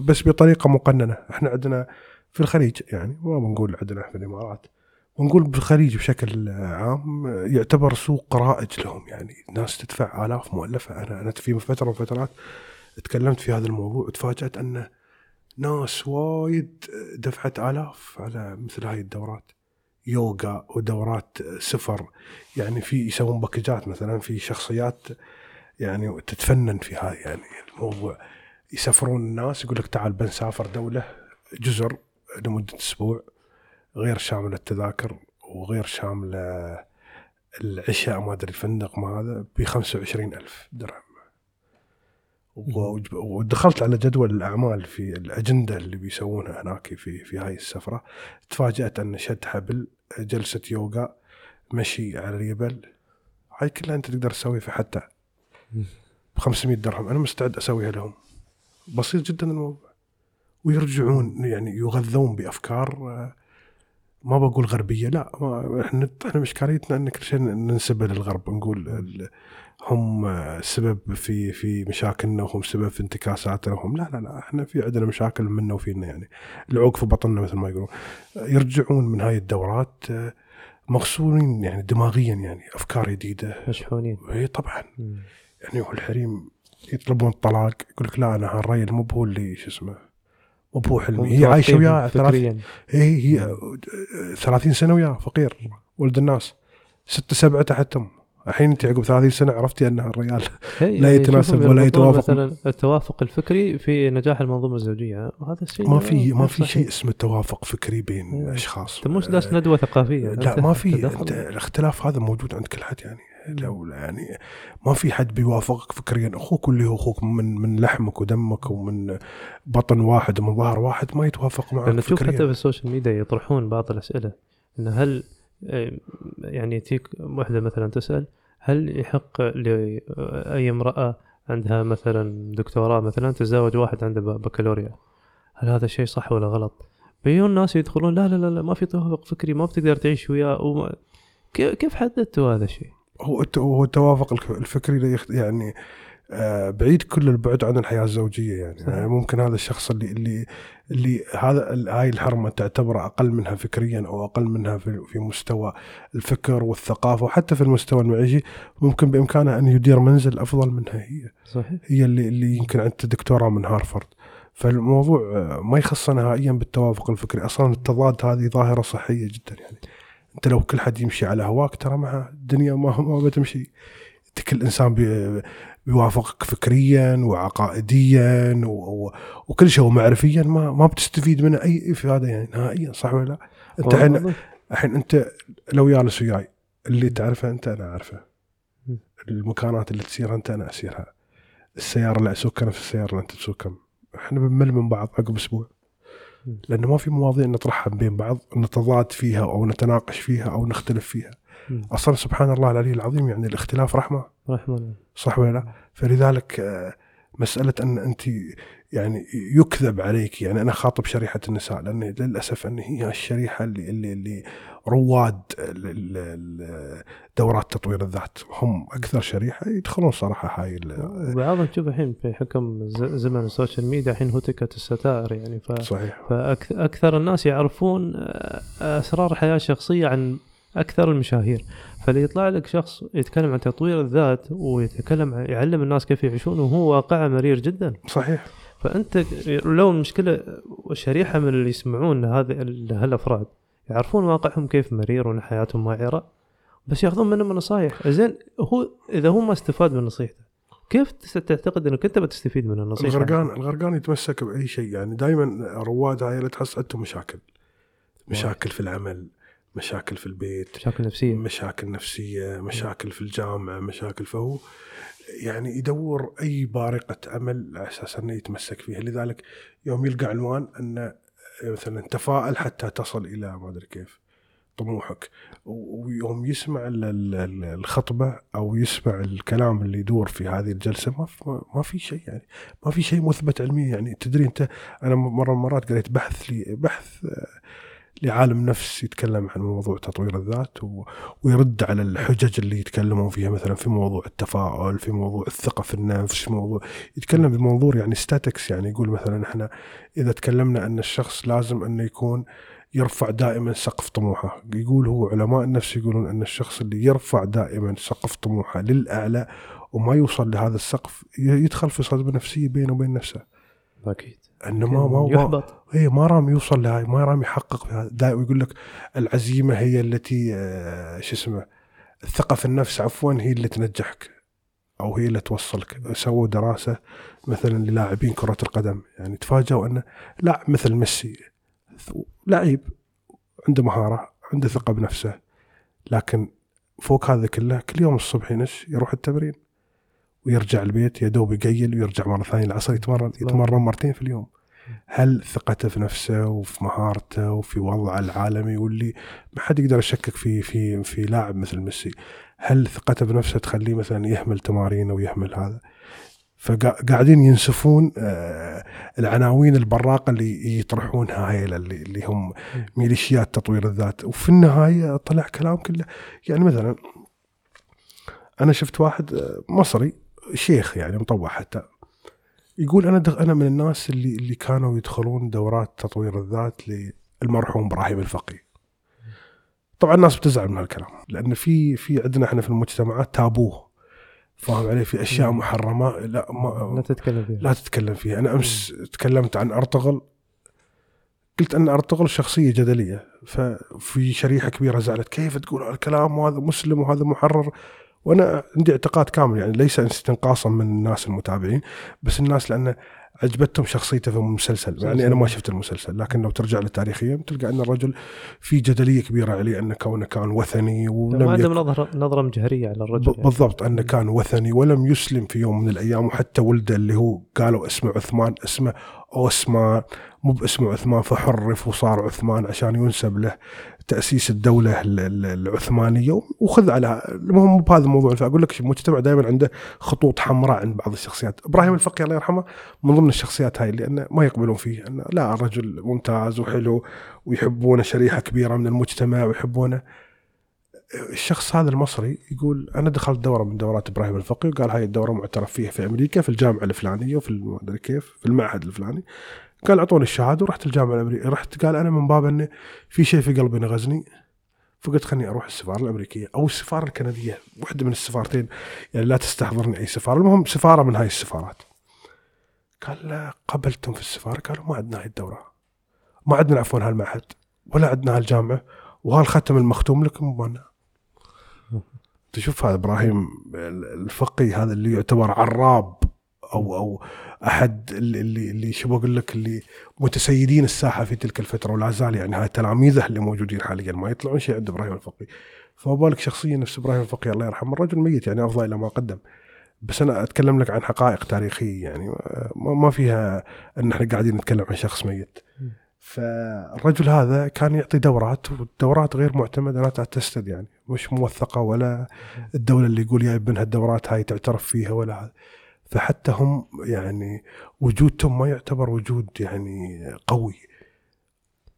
بس بطريقة مقننة، إحنا عندنا في الخليج يعني ما بنقول عندنا في الإمارات ونقول بالخليج بشكل عام يعتبر سوق رائج لهم يعني. الناس تدفع آلاف مؤلفة. أنا أنا في فترة من الفترات تكلمت في هذا الموضوع وتفاجأت أن ناس وايد دفعت آلاف على مثل هاي الدورات. يوغا ودورات سفر يعني في يسوون باكجات مثلا في شخصيات يعني تتفنن في هاي يعني الموضوع يسافرون الناس يقول لك تعال بنسافر دولة جزر لمدة أسبوع غير شامل التذاكر وغير شامل العشاء ما أدري الفندق ما هذا ب 25 ألف درهم. و- ودخلت على جدول الأعمال في الأجندة اللي بيسوونها هناك في في هاي السفرة. تفاجأت أن شد حبل جلسة يوغا مشي على الجبل هاي كلها أنت تقدر تسويها في حتى ب 500 درهم. أنا مستعد أسويها لهم. بسيط جدا الموضوع. ويرجعون يعني يغذون بأفكار آه، ما بقول غربية لا إحنا إحنا مشكلتنا إن كل شيء ننسبه للغرب نقول هم السبب في في مشاكلنا وهم سبب في انتكاساتنا وهم لا لا لا إحنا في عندنا مشاكل منا وفينا يعني العوق في بطننا مثل ما يقولون. يرجعون من هاي الدورات مغسولين يعني دماغيا يعني أفكار جديدة. مشحونين. إي طبعا. يعني هو الحريم يطلبون الطلاق يقول لك لا أنا هالريل مو بهو اللي شو اسمه بهو حلمي هي عايشة وياه فكريا. هي هي 30 سنة وياه فقير ولد الناس. ستة سبعة تحتهم. الحين أنت عقب 30 سنة عرفتي أن الرجال لا يعني يتناسب ولا يتوافق. مثلا التوافق الفكري في نجاح المنظومة الزوجية. وهذا الشيء ما في ما في صحيح. شيء اسمه توافق فكري بين إيه. أشخاص. أنت مش داش ندوة ثقافية. لا ما في الاختلاف هذا موجود عند كل حد يعني. لو يعني ما في حد بيوافقك فكريا أخوك اللي هو أخوك من من لحمك ودمك ومن بطن واحد ومن ظهر واحد ما يتوافق معك لأن تشوف حتى في ال social media يطرحون بعض الأسئلة إنه هل آه، يعني تيك واحدة مثلا تسأل هل يحق لأي امرأة عندها مثلا دكتوراه مثلا تتزوج واحد عنده بكالوريا هل هذا الشيء صح ولا غلط؟ بيجون ناس يدخلون لا لا لا, لا ما في توافق فكري ما بتقدر تعيش وياه وما كيف حددتوا هذا الشيء؟ هو هو التوافق الفكري يعني آه، بعيد كل البعد عن الحياة الزوجية يعني, صحيح. يعني ممكن هذا الشخص اللي اللي اللي هذا هاي الحرمة تعتبره أقل منها فكريا أو أقل منها في في مستوى الفكر والثقافة وحتى في المستوى المعيشي ممكن بإمكانه أن يدير منزل أفضل منها هي. صحيح؟ هي اللي اللي يمكن عندها دكتوراه من هارفارد فالموضوع آه، ما يخص نهائيا بالتوافق الفكري. أصلا التضاد هذه ظاهرة صحية جدا يعني. انت لو كل حد يمشي على هواك ترى مع الدنيا ما ما بتمشي كل إنسان بي- بيوافقك فكريا وعقائديا. وكل شيء ومعرفيا ما ما بتستفيد منه أي إفادة يعني نهائيا صح ولا لا؟ أنت الحين الحين أنت لو جالس وياي اللي تعرفه أنت أنا أعرفه. المكانات اللي تسيرها أنت أنا اسيرها السيارة اللي أسوقها نفس السيارة اللي أنت تسوقها إحنا بنمل من بعض عقب أسبوع. لأنه ما في مواضيع نطرحها بين بعض نتضاد فيها أو نتناقش فيها أو نختلف فيها. أصلا سبحان الله العلي العظيم يعني الاختلاف رحمة رحمة الله صح ولا لا؟ فلذلك آه، مسألة أن أنت يعني يكذب عليك يعني أنا خاطب شريحة النساء لأن للأسف أن هي الشريحة اللي اللي, اللي رواد دورات تطوير الذات. هم أكثر شريحة يدخلون صراحة هاي وبعضهم تشوف الحين في حكم زمن ال social media الحين هتكت الستائر يعني. ف صحيح. فأكثر الناس يعرفون آه، أسرار الحياة الشخصية عن أكثر المشاهير. فاللي يطلع لك شخص يتكلم عن تطوير الذات ويتكلم يعلم الناس كيف يعيشون وهو واقعه مرير جدا. صحيح. فأنت لو المشكلة شريحة من اللي يسمعون هذه هالأفراد يعرفون واقعهم كيف مرير وأن حياتهم معيرة بس ياخذون منهم نصايح زين هو إذا هو ما استفاد من نصيحته كيف تعتقد إنك أنت بتستفيد من النصيحة؟ الغرقان الغرقان يتمسك بأي شيء يعني دائما رواد اللي تحس عندهم مشاكل. مشاكل في العمل مشاكل في البيت مشاكل نفسية. مشاكل نفسية مشاكل في الجامعة مشاكل فهو يعني يدور أي بارقة أمل على أساس أنه يتمسك فيها. لذلك يوم يلقى عنوان أن مثلا تفائل حتى تصل إلى ما أدري كيف طموحك. ويوم يسمع ال- ال- ال- الخطبة أو يسمع الكلام اللي يدور في هذه الجلسة ما ما في شيء يعني ما في شيء مثبت علميا. يعني تدري أنت أنا مرة من المرات قريت بحث لي بحث لعالم نفس يتكلم عن موضوع تطوير الذات و... ويرد على الحجج اللي يتكلمون فيها مثلا في موضوع التفاؤل في موضوع الثقة في النفس في موضوع يتكلم بمنظور يعني ستاتكس يعني يقول مثلا إحنا إذا تكلمنا أن الشخص لازم انه يكون يرفع دائما سقف طموحه. يقول هو علماء النفس يقولون أن الشخص اللي يرفع دائما سقف طموحه للأعلى وما يوصل لهذا السقف يدخل في صدمه نفسيه بينه وبين نفسه. أكيد. إنه ما ما يحبط. هي ما رام يوصل لهاي ما رام يحقق هذا. دائما يقول لك العزيمة هي التي آه، شو اسمه الثقه في النفس عفوا هي اللي تنجحك أو هي اللي توصلك. سووا دراسة مثلا للاعبين كرة القدم. يعني تفاجئوا إنه لاعب مثل ميسي لعيب عنده مهارة عنده ثقة بنفسه لكن فوق هذا كله كل يوم الصبح ينش يروح التمرين. ويرجع البيت يا دوب يقيل ويرجع مرة ثانية العصر يتمرن يتمرن مرتين في اليوم. هل ثقته في نفسه وفي مهارته وفي وضعه العالمي واللي ما حد يقدر يشكك في في في لاعب مثل ميسي. هل ثقته بنفسه تخليه مثلا يهمل تمارين أو يهمل هذا؟ فقاعدين ينسفون آه، العناوين البراقة اللي يطرحونها هاي اللي, هم ميليشيات تطوير الذات. وفي النهاية طلع كلام كله. يعني مثلا أنا شفت واحد آه، مصري شيخ يعني مطوع حتى. يقول أنا دخ أنا من الناس اللي اللي كانوا يدخلون دورات تطوير الذات للمرحوم إبراهيم الفقي. طبعا الناس بتزعل من هالكلام لأن في في عندنا إحنا في المجتمعات تابوه. فاهم علي؟ في أشياء. محرمة لا لا ما تتكلم فيها. لا تتكلم فيها. أنا أمس تكلمت عن أرطغرل. قلت أن أرطغرل شخصية جدلية. ففي شريحة كبيرة زعلت كيف تقول هالكلام؟ وهذا مسلم وهذا محرر. وأنا عندي اعتقاد كامل يعني ليس استنقاصا من الناس المتابعين بس الناس لأن عجبتهم شخصيته في المسلسل يعني أنا ما شفت المسلسل لكن لو ترجع له تاريخيا تلقى أن الرجل في جدلية كبيرة عليه أنه كونه كان وثني ولم عندهم نظره نظرة مجهرية على الرجل ب- بالضبط أنه كان وثني ولم يسلم في يوم من الأيام وحتى ولده اللي هو قالوا اسمه عثمان اسمه أوسمان مو باسمه عثمان فحرف وصار عثمان عشان ينسب له. تأسيس الدولة ال- ال- العثمانية. وخذ على المهم مو بهذا الموضوع. فاقول لك المجتمع دائما عنده خطوط حمراء عند بعض الشخصيات. إبراهيم الفقي الله يرحمه من ضمن الشخصيات هاي لأنه ما يقبلون فيه. أنه لا الرجل ممتاز وحلو ويحبونه شريحة كبيرة من المجتمع ويحبونه. الشخص هذا المصري يقول أنا دخلت دورة من دورات إبراهيم الفقي. وقال هاي الدورة معترف فيها في أمريكا في الجامعة الفلانية وفي ما أدري كيف في المعهد الفلاني. قال أعطوني الشهادة. ورحت الجامعة الأمريكية. رحت قال أنا من باب انه في شيء في قلبي نغزني. فقلت خلني أروح السفارة الأمريكية أو السفارة الكندية واحدة من السفارتين. يعني لا تستحضرني أي سفارة. المهم سفارة من هاي السفارات. قال له قبلتم في السفارة قالوا ما عندنا هاي الدورة. ما عندنا عفوا هالمعهد ولا عندنا هالجامعة وهالختم المختوم لكم. مالنا تشوف هذا إبراهيم الفقي هذا اللي يعتبر عراب أو أو أحد اللي اللي, شو بقول لك اللي متسيدين الساحة في تلك الفترة ولا زال يعني هاي تلاميذه اللي موجودين حاليا ما يطلعون شيء عند إبراهيم الفقي فما بالك شخصيه نفس إبراهيم الفقي الله يرحمه الرجل ميت يعني أفضل إلى ما قدم. بس أنا أتكلم لك عن حقائق تاريخية يعني ما فيها إن إحنا قاعدين نتكلم عن شخص ميت. فالرجل هذا كان يعطي دورات والدورات غير معتمدة لا تستد يعني. مش موثقة ولا الدولة اللي يقول يا ابن هالدورات هاي تعترف فيها ولا هذا. فحتى هم يعني وجودهم ما يعتبر وجود يعني قوي.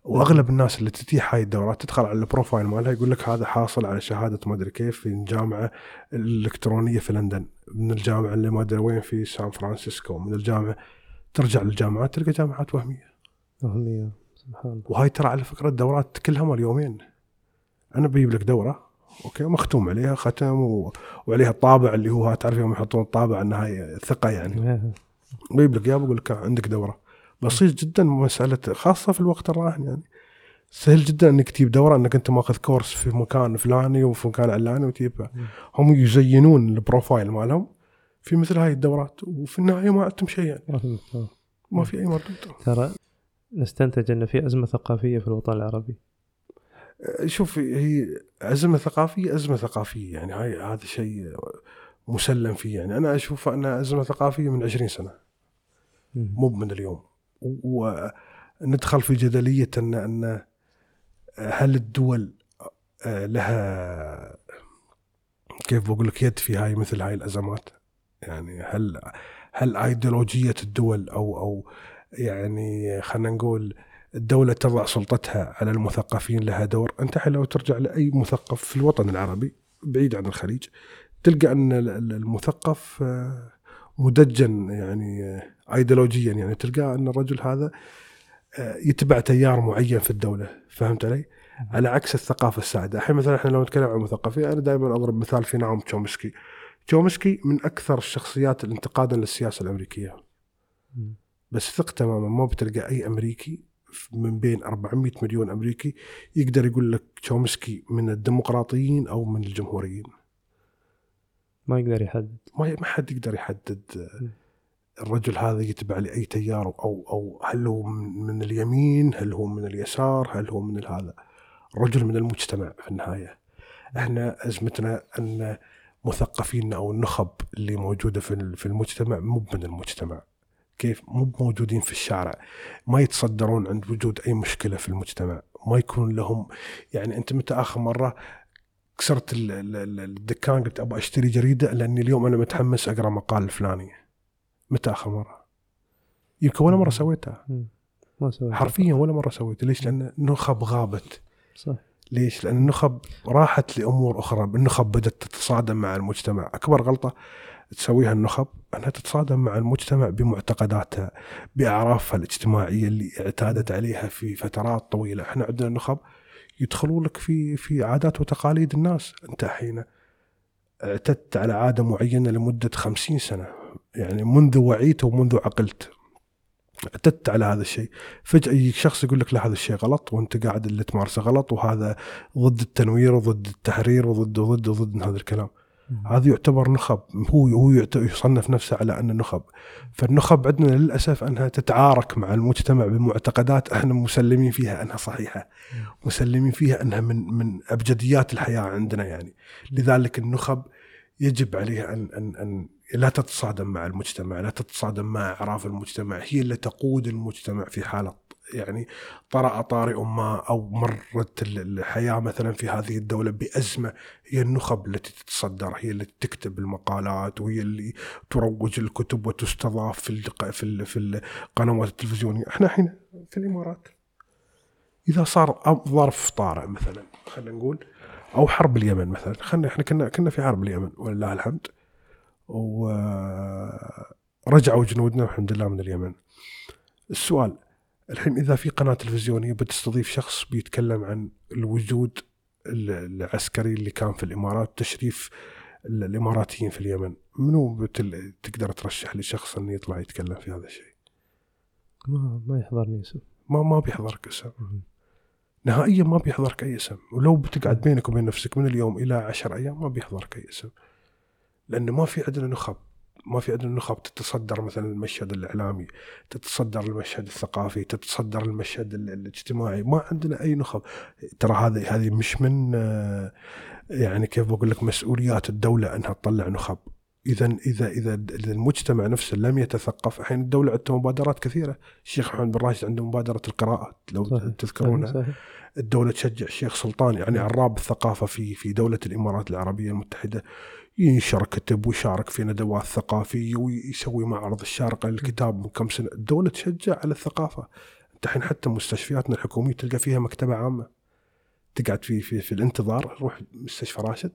وأغلب الناس اللي تتيح هاي الدورات تدخل على ال profile مالها يقول لك هذا حاصل على شهادة ما أدري كيف في الجامعة الإلكترونية في لندن. من الجامعة اللي ما أدري وين في سان فرانسيسكو من الجامعة ترجع للجامعات تلقى جامعات وهمية. سبحان الله. وهاي ترى على فكرة الدورات كلها مال يومين. أنا بجيب لك دورة okay مختوم عليها ختم و... وعليها الطابع اللي هو تعرف يوم يحطون الطابع ان هاي ثقة يعني. بجيب لك اياه بقول لك عندك دورة. بسيط جدا مسألة خاصة في الوقت الراهن يعني. سهل جدا إنك تجيب دورة إنك أنت ماخذ course في مكان فلاني وفي مكان علاني وتجيبها هم يزينون ال profile مالهم في مثل هاي الدورات وفي النهاية ما عندهم شيء يعني. ما في أي مردود ترى نستنتج أن في أزمة ثقافية في الوطن العربي. شوف هي أزمة ثقافية أزمة ثقافية يعني هاي هذا شيء مسلم فيه. يعني أنا أشوف انها أزمة ثقافية من 20 سنة. مو من اليوم. وندخل في جدلية ان أن هل الدول لها كيف بقول لك يد في هاي مثل هاي الأزمات؟ يعني هل هل ايديولوجيه الدول أو أو يعني خلينا نقول الدولة تضع سلطتها على المثقفين لها دور. أنت لو ترجع لأي مثقف في الوطن العربي بعيد عن الخليج تلقى أن المثقف آه، مدجن يعني آه، ايديولوجيا يعني تلقى أن الرجل هذا آه، يتبع تيار معين في الدولة. فهمت علي؟ على عكس الثقافة السائدة الحين مثلا إحنا لو نتكلم عن المثقفين أنا دائما أضرب مثال في نعم تشومسكي. تشومسكي من أكثر الشخصيات الانتقادا للسياسة الأمريكية. بس ثق تماما ما بتلقى أي أمريكي من بين 400 مليون أمريكي يقدر يقول لك تشومسكي من الديمقراطيين أو من الجمهوريين. ما يقدر يحدد. ما ما حد يقدر يحدد. الرجل هذا يتبع لأي تيار أو أو هل هو من اليمين هل هو من اليسار هل هو من هذا الرجل من المجتمع في النهاية. إحنا أزمتنا أن مثقفينا أو النخب اللي موجودة في المجتمع مو من المجتمع. كيف مو موجودين في الشارع ما يتصدرون عند وجود أي مشكلة في المجتمع ما يكون لهم يعني أنت متى آخر مرة كسرت الدكان قلت أبغى أشتري جريدة لأني اليوم أنا متحمس أقرأ مقال الفلاني؟ متى آخر مرة؟ يمكن ولا مرة سويتها. ما سويتها حرفيا ولا مرة سويتها. ليش؟ لأن النخب غابت. صح. ليش؟ لأن النخب راحت لأمور أخرى، النخب بدأت تتصادم مع المجتمع، أكبر غلطة تسويها النخب أنها تتصادم مع المجتمع بمعتقداتها بأعرافها الاجتماعية اللي اعتادت عليها في فترات طويلة، إحنا عندنا نخب يدخلوا لك في في عادات وتقاليد الناس، أنت حين اعتدت على عادة معينة لمدة خمسين سنة يعني منذ وعيت ومنذ عقلت اعتدت على هذا الشيء. فجأة يجيك شخص يقول لك لا هذا الشيء غلط وأنت قاعد اللي تمارسه غلط وهذا ضد التنوير وضد التحرير وضد وضد وضد هذا الكلام. هذا يعتبر نخب هو هو يصنف نفسه على أنه نخب. فالنخب عندنا للأسف أنها تتعارك مع المجتمع بمعتقدات إحنا مسلمين فيها أنها صحيحة مسلمين فيها أنها من من أبجديات الحياة عندنا يعني. لذلك النخب يجب عليها أن أن أن لا تتصادم مع المجتمع لا تتصادم مع أعراف المجتمع هي اللي تقود المجتمع في حالة يعني طرأ طارئ ما أو مرت الحياة مثلا في هذه الدولة بأزمة هي النخب التي تتصدر هي التي تكتب المقالات وهي اللي تروج الكتب وتستضاف في في في القنوات التلفزيونية. إحنا الحين في الإمارات. إذا صار ظرف طارئ مثلا خلينا نقول أو حرب اليمن مثلا خلينا إحنا كنا كنا في حرب اليمن ولله الحمد. ورجعوا جنودنا الحمد لله من اليمن. السؤال الحين إذا في قناة تلفزيونية بتستضيف شخص بيتكلم عن الوجود العسكري اللي كان في الإمارات تشريف الإماراتيين في اليمن منو تقدر ترشح لي شخص إنه يطلع يتكلم في هذا الشيء؟ ما ما يحضرني اسم. ما ما بيحضرك اسم. نهائيا ما بيحضرك أي اسم. ولو بتقعد بينك وبين نفسك من اليوم إلى عشر أيام ما بيحضرك أي اسم. لأنه ما في عندنا نخب. ما في عندنا نخب تتصدر مثلا المشهد الإعلامي تتصدر المشهد الثقافي تتصدر المشهد ال- الاجتماعي ما عندنا أي نخب. ترى هذه هذه مش من آه، يعني كيف بقول لك مسؤوليات الدولة إنها تطلع نخب. اذا إذا اذا إذا المجتمع نفسه لم يتثقف الحين الدولة عندها مبادرات كثيرة. الشيخ محمد بن راشد عنده مبادرة القراءة لو صحيح. تذكرونها. صحيح. الدولة تشجع الشيخ سلطان يعني عراب الثقافة في في دولة الإمارات العربية المتحدة. ينشر كتب ويشارك في ندوات ثقافية ويسوي معرض الشارقة للكتاب من كم سنة. الدولة تشجع على الثقافة. انت الحين حتى مستشفياتنا الحكومية تلقى فيها مكتبة عامة. تقعد في في, في الانتظار. روح مستشفى راشد.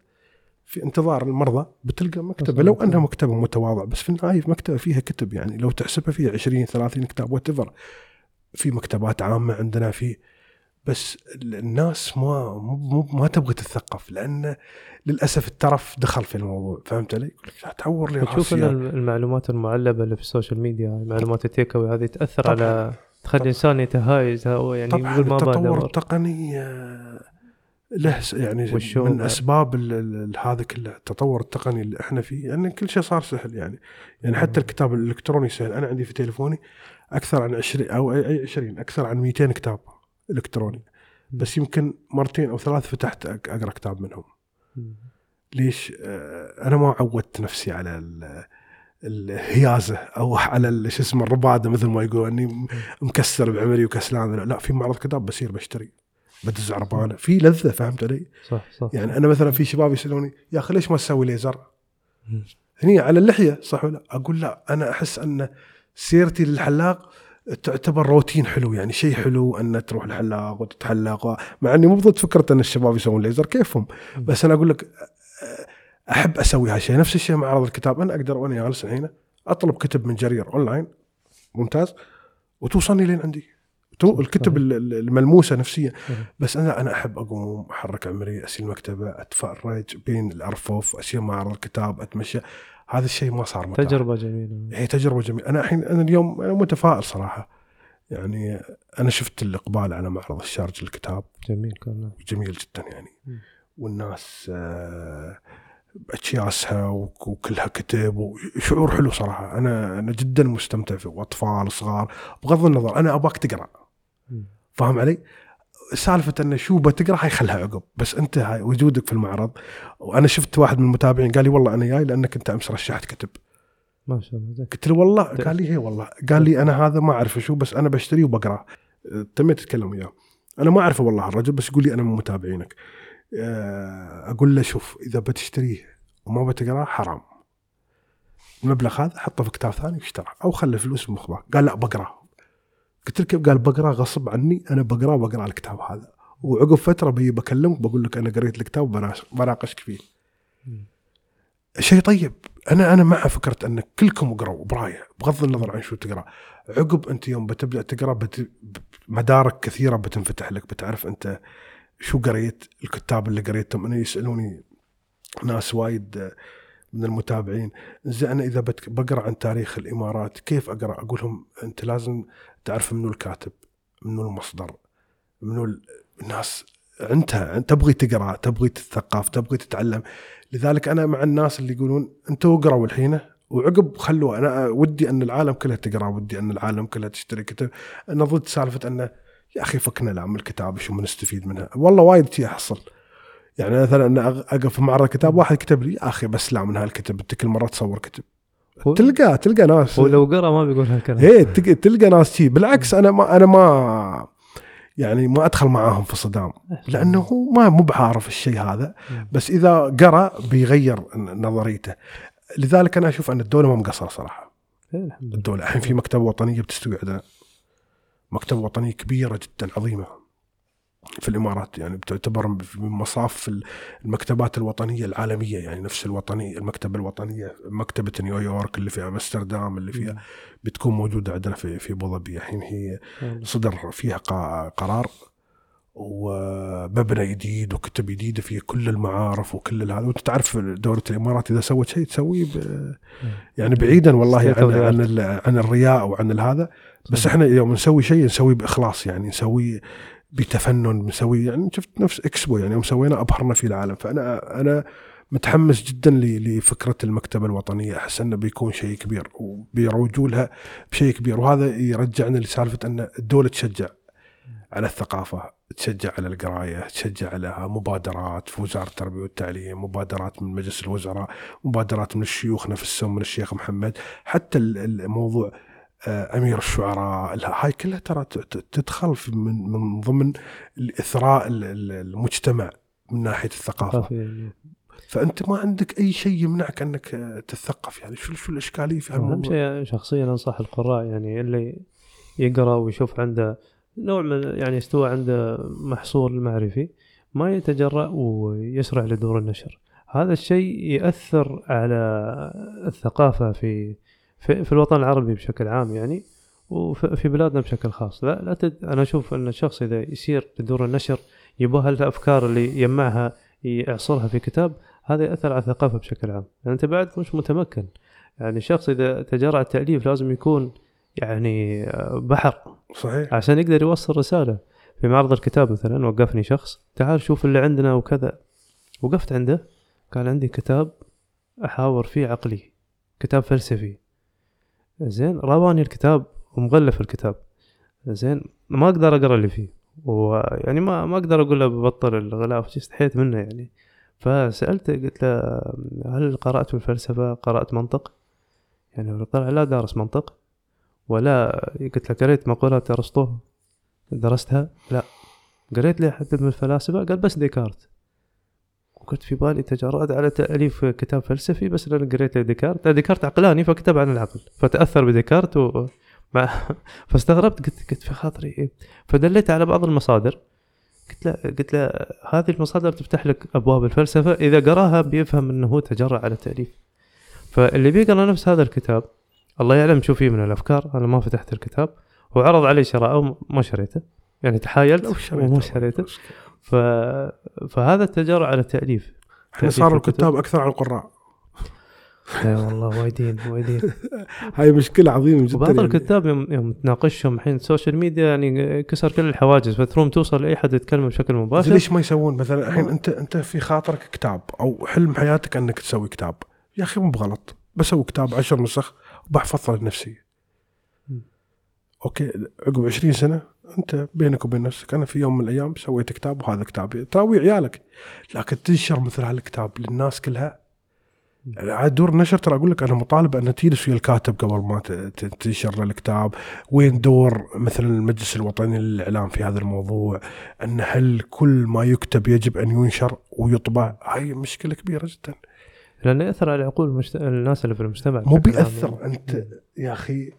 في انتظار المرضى بتلقى مكتبة. لو أنها مكتبة متواضع بس في النهاية مكتبة فيها كتب. يعني لو تحسبها فيها 20 30 كتاب. وات في مكتبات عامة عندنا في بس الناس ما مو ما تبغى تتثقف لأن للأسف الترف دخل في الموضوع فهمت علي؟ يقول لك لا تعور لي تشوف المعلومات المعلبة اللي في ال social media معلومات التيك هذه تأثر طبعاً. على تخلي الانسان يتعايز هو يعني طبعا يقول ما التطور التقني آه، له يعني من. أسباب هذا كله التطور التقني اللي إحنا فيه يعني كل شيء صار سهل يعني. يعني حتى الكتاب الإلكتروني سهل. أنا عندي في تليفوني أكثر عن 20 أو اي أي 20 أكثر عن 200 كتاب. إلكتروني. بس يمكن مرتين أو ثلاث فتحت أقرأ كتاب منهم. ليش؟ آه، أنا ما عودت نفسي على ال- الهيازة أو على شو اسمه الرباده مثل ما يقولوا إني مكسر بعمري وكسلان. لا في معرض كتاب بصير بشتري بدز عربانة. في لذة فهمت علي؟ صح صح يعني أنا مثلا في شباب يسألوني يا أخي ليش ما تسوي ليزر؟ هني على اللحية صح ولا؟ أقول لا أنا أحس أن سيرتي للحلاق تعتبر روتين حلو يعني شيء حلو أن تروح الحلاق وتتحلق. مع إني مو ضد فكرة أن الشباب يسوون ليزر كيفهم بس أنا أقول لك أحب أسوي هالشيء نفس الشيء معرض الكتاب أنا أقدر وأنا جالس الحين أطلب كتب من جرير اونلاين ممتاز وتوصلني لين عندي. تو الكتب ال- ال- الملموسة نفسيا. بس أنا أنا أحب أقوم أحرك عمري اسير المكتبه أتفرج بين الارفف اسير معرض الكتاب أتمشى. هذا الشيء ما صار متاح. تجربة جميلة. هي تجربة جميلة. أنا الحين أنا اليوم أنا متفائل صراحة. يعني أنا شفت الإقبال على معرض الشارج الكتاب جميل كان جميل جدا يعني. مم. والناس آه، اكياسها وك- وكلها كتب وشعور حلو صراحة. أنا أنا جدا مستمتع فيه. وأطفال صغار بغض النظر أنا اباك تقرأ. فاهم علي؟ سالفة إنه شو بتقرأ حيخلها عقب. بس أنت هاي وجودك في المعرض. وأنا شفت واحد من المتابعين قال لي والله أنا جاي لأنك أنت أمس رشحت كتب. ما شاء الله قلت له والله؟ قال لي هي والله. قال لي أنا هذا ما أعرف شو بس أنا بشتريه وبقراه تميت اتكلم وياه. أنا ما أعرفه والله الرجل بس يقول لي أنا من متابعينك. أه، أقول له شوف إذا بتشتريه وما بتقراه حرام. المبلغ هذا حطه في كتاب ثاني واشتراه أو خلي فلوس بمخباه قال لا بقراه قلت له كيف قال بقراه غصب عني أنا بقرأ الكتاب هذا. وعقب فترة بيجي بكلمك بقول لك أنا قريت الكتاب وبناقش- بناقشك فيه. شيء طيب. أنا أنا مع فكره أن كلكم اقروا براية بغض النظر عن شو تقرأ. عقب أنت يوم بتبدأ تقرأ بت... مدارك كثيرة بتنفتح لك بتعرف أنت شو قريت الكتاب اللي قريتهم. أنا يسألوني ناس وايد آه، من المتابعين. زين أنا إذا بقرأ عن تاريخ الإمارات كيف أقرأ؟ أقول لهم أنت لازم تعرف منو الكاتب منو المصدر منو ال- الناس أنت تبغي تقرأ تبغي تتثقف تبغي تتعلم. لذلك أنا مع الناس اللي يقولون أنتوا اقروا الحين. وعقب خلوا أنا ودي أن العالم كلها تقرأ ودي أن العالم كلها تشتري كتب. أنا ضد سالفة انه يا أخي فكنا لعم الكتاب شو بنستفيد منها؟ والله وايد شي احصل يعني مثلا أنا أقف في معرض كتاب واحد كتب لي يا أخي بس لا من هالكتب أنت كل مرة تصور كتب. تلقى تلقى ناس ولو قرأ ما بيقول هالكلام. هي تلقى, تلقى ناس شي. بالعكس أنا ما أنا ما يعني ما أدخل معاهم في صدام لأنه هو ما مو بعارف الشيء هذا. بس إذا قرأ بيغير نظريته. لذلك أنا أشوف أن الدولة ما مقصرة صراحة. إيه، الدولة الحين في مكتبة وطنية بتستوي عندنا مكتبة وطنية كبيرة جدا عظيمة. في الإمارات يعني بتعتبر من مصاف المكتبات الوطنية العالمية يعني نفس الوطنية المكتبة الوطنية مكتبة نيويورك اللي فيها أمستردام اللي فيها بتكون موجودة عندنا في في أبو ظبي. الحين هي. صدر فيها قرار مبنى جديد وكتب جديدة في كل المعارف وكل هذا. وأنت تعرف دوله الإمارات إذا سوت شيء تسويه يعني بعيدا والله عن عن, عن الرياء وعن هذا. بس إحنا يوم نسوي شيء نسويه بإخلاص يعني نسويه بتفنن نسوي يعني شفت نفس إكسبو يعني يوم سوينا أبهرنا في العالم. فأنا أنا متحمس جدا لفكرة المكتبة الوطنية. أحس إنه بيكون شيء كبير وبيروجوا لها بشيء كبير. وهذا يرجعنا لسالفة إن الدولة تشجع على الثقافة تشجع على القراية تشجع على مبادرات في وزارة التربية والتعليم مبادرات من مجلس الوزراء مبادرات من الشيوخ نفسهم من الشيخ محمد. حتى ال- الموضوع أمير الشعراء ال- هاي كلها ترى تدخل في من من ضمن اثراء ال- ال- المجتمع من ناحية الثقافة. خافي. فأنت ما عندك أي شيء يمنعك أنك آه، تتثقف يعني شو شو الإشكالية في أهم هالموضوع شيء شخصيا أنصح القراء يعني اللي يقرأ ويشوف عنده نوع من يعني استوى عنده محصول معرفي ما يتجرأ ويسرع لدور النشر. هذا الشيء يأثر على الثقافة في في, في الوطن العربي بشكل عام يعني وفي بلادنا بشكل خاص. لا لا تد... أنا أشوف أن الشخص إذا يسير لدور النشر يبغى الأفكار اللي يجمعها يعصرها في كتاب هذا يأثر على الثقافه بشكل عام. يعني أنت بعد مش متمكن. يعني الشخص إذا تجرأ التأليف لازم يكون يعني بحر. صحيح. عشان يقدر يوصل رسالة. في معرض الكتاب مثلا وقفني شخص تعال شوف اللي عندنا وكذا. وقفت عنده قال عندي كتاب أحاور فيه عقلي كتاب فلسفي. زين رواني الكتاب ومغلف الكتاب. زين ما أقدر أقرأ اللي فيه. ويعني ما ما أقدر أقول له ببطل الغلاف استحيت منه يعني. فسألته قلت له هل قرأت في الفلسفة؟ قرأت منطق. يعني طلع لا دارس منطق. ولا قلت له قريت مقولات أرسطو؟ درستها؟ لا. قريت لي حتى من الفلاسفة؟ قال بس ديكارت. وكنت في بالي تجرأت على تأليف كتاب فلسفي بس لأن قريت ديكارت. ديكارت عقلاني فكتب عن العقل فتأثر بديكارت و... مع فاستغربت قلت قلت في خاطري إيه؟ فدليت على بعض المصادر. قلت له قلت له هذه المصادر تفتح لك أبواب الفلسفة. إذا قراها بيفهم إنه هو تجرأ على التاليف فاللي بيقرأ نفس هذا الكتاب الله يعلم شو فيه من الأفكار. أنا ما فتحت الكتاب وعرض علي شراءه وما شريته. يعني تحايلت. وما شريته. ف... فهذا التجرأ على التاليف إحنا صاروا الكتاب أكثر عن القراء. إي والله وايدين وايدين. هاي مشكلة عظيمة جدا وبعض يعني. الكتاب يوم, يوم تناقشهم الحين ال social media يعني كسر كل الحواجز فتروم توصل لأي حد يتكلم بشكل مباشر. ليش ما يسوون؟ مثلا الحين أنت أنت في خاطرك كتاب أو حلم حياتك أنك تسوي كتاب. يا أخي مو بغلط. بسوي كتاب عشر نسخ وبحفظها لنفسي. okay عقب 20 سنة أنت بينك وبين نفسك أنا في يوم من الأيام سويت كتاب وهذا كتابي تراوي عيالك لكن تنشر مثل هالكتاب للناس كلها. عاد دور النشر ترى أقول لك أنا مطالب أن تجلس ويا الكاتب قبل ما تنشر الكتاب. وين دور مثلا المجلس الوطني للإعلام في هذا الموضوع؟ أن هل كل ما يكتب يجب أن ينشر ويطبع؟ هاي مشكلة كبيرة جدا. لأنه يأثر على عقول المجت... الناس اللي في المجتمع. مو يعني. أنت يا أخي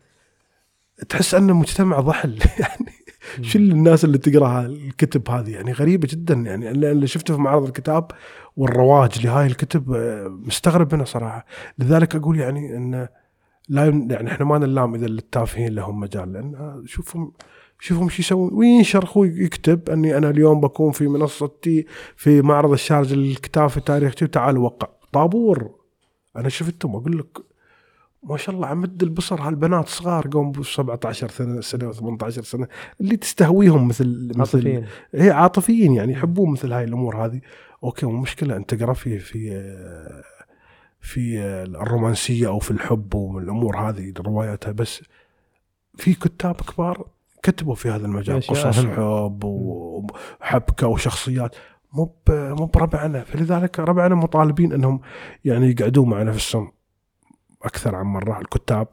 تحس أن المجتمع ضحل. يعني شو الناس اللي تقرأ الكتب هذه؟ يعني غريبة جدا. يعني اللي شفته في معرض الكتاب والرواج لهاي الكتب آه، مستغرب منها صراحة. لذلك أقول يعني إن لا يعني إحنا ما نلام إذا التافهين لهم مجال لأن شوفهم شوفهم شو يسوون. وينشر أخوي يكتب؟ أني أنا اليوم بكون في منصتي في معرض الشارقة للكتاب في تاريخ تعال وقع. طابور. أنا شفتهم أقول لك ما شاء الله عمد البصر هالبنات صغار قوم ب 17 سنة سنة و18 سنة اللي تستهويهم مثل مثل عاطفيا هي عاطفيين يعني يحبون مثل هاي الأمور هذه. okay مو مشكلة أنت تقرا في في في الرومانسية أو في الحب والامور هذه رواياتها بس في كتاب كبار كتبوا في هذا المجال قصص. حب وحبكه وشخصيات. مو مو بربعنا فلذلك ربعنا مطالبين إنهم يعني يقعدون مع نفسهم أكثر عن مرة الكتاب.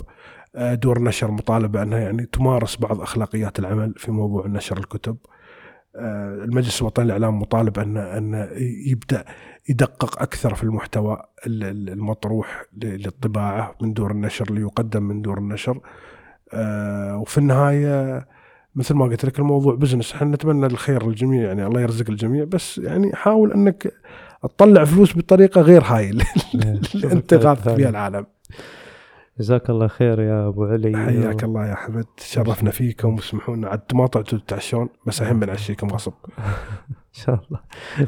آه، دور النشر مطالبة أنها يعني تمارس بعض أخلاقيات العمل في موضوع نشر الكتب. آه، المجلس الوطني للإعلام مطالب أن أن يبدأ يدقق أكثر في المحتوى ال- ال- المطروح ل- للطباعة من دور النشر اللي يقدم من دور النشر. آه، وفي النهاية مثل ما قلت لك الموضوع بزنس إحنا نتمنى الخير للجميع يعني الله يرزق الجميع بس يعني حاول أنك تطلع فلوس بطريقة غير هاي اللي شوف انت غاث. فيها العالم. جزاك الله خير يا أبو علي. حياك الله يا أحمد. تشرفنا فيكم. واسمحوا لنا عاد ما طلعتوا تتعشون بس الحين بنعشيكم غصب. شاء الله.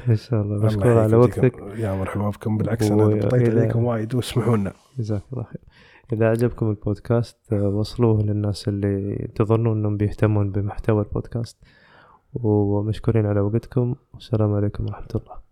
إن شاء الله. مشكور على وقتك. يا مرحبا بكم. بالعكس أنا إذا- عليكم وايد. واسمحوا لنا جزاك الله خير. إذا عجبكم البودكاست آه، وصلوه للناس اللي تظنون أنهم بيهتمون بمحتوى البودكاست. ومشكورين على وقتكم. والسلام عليكم ورحمة الله.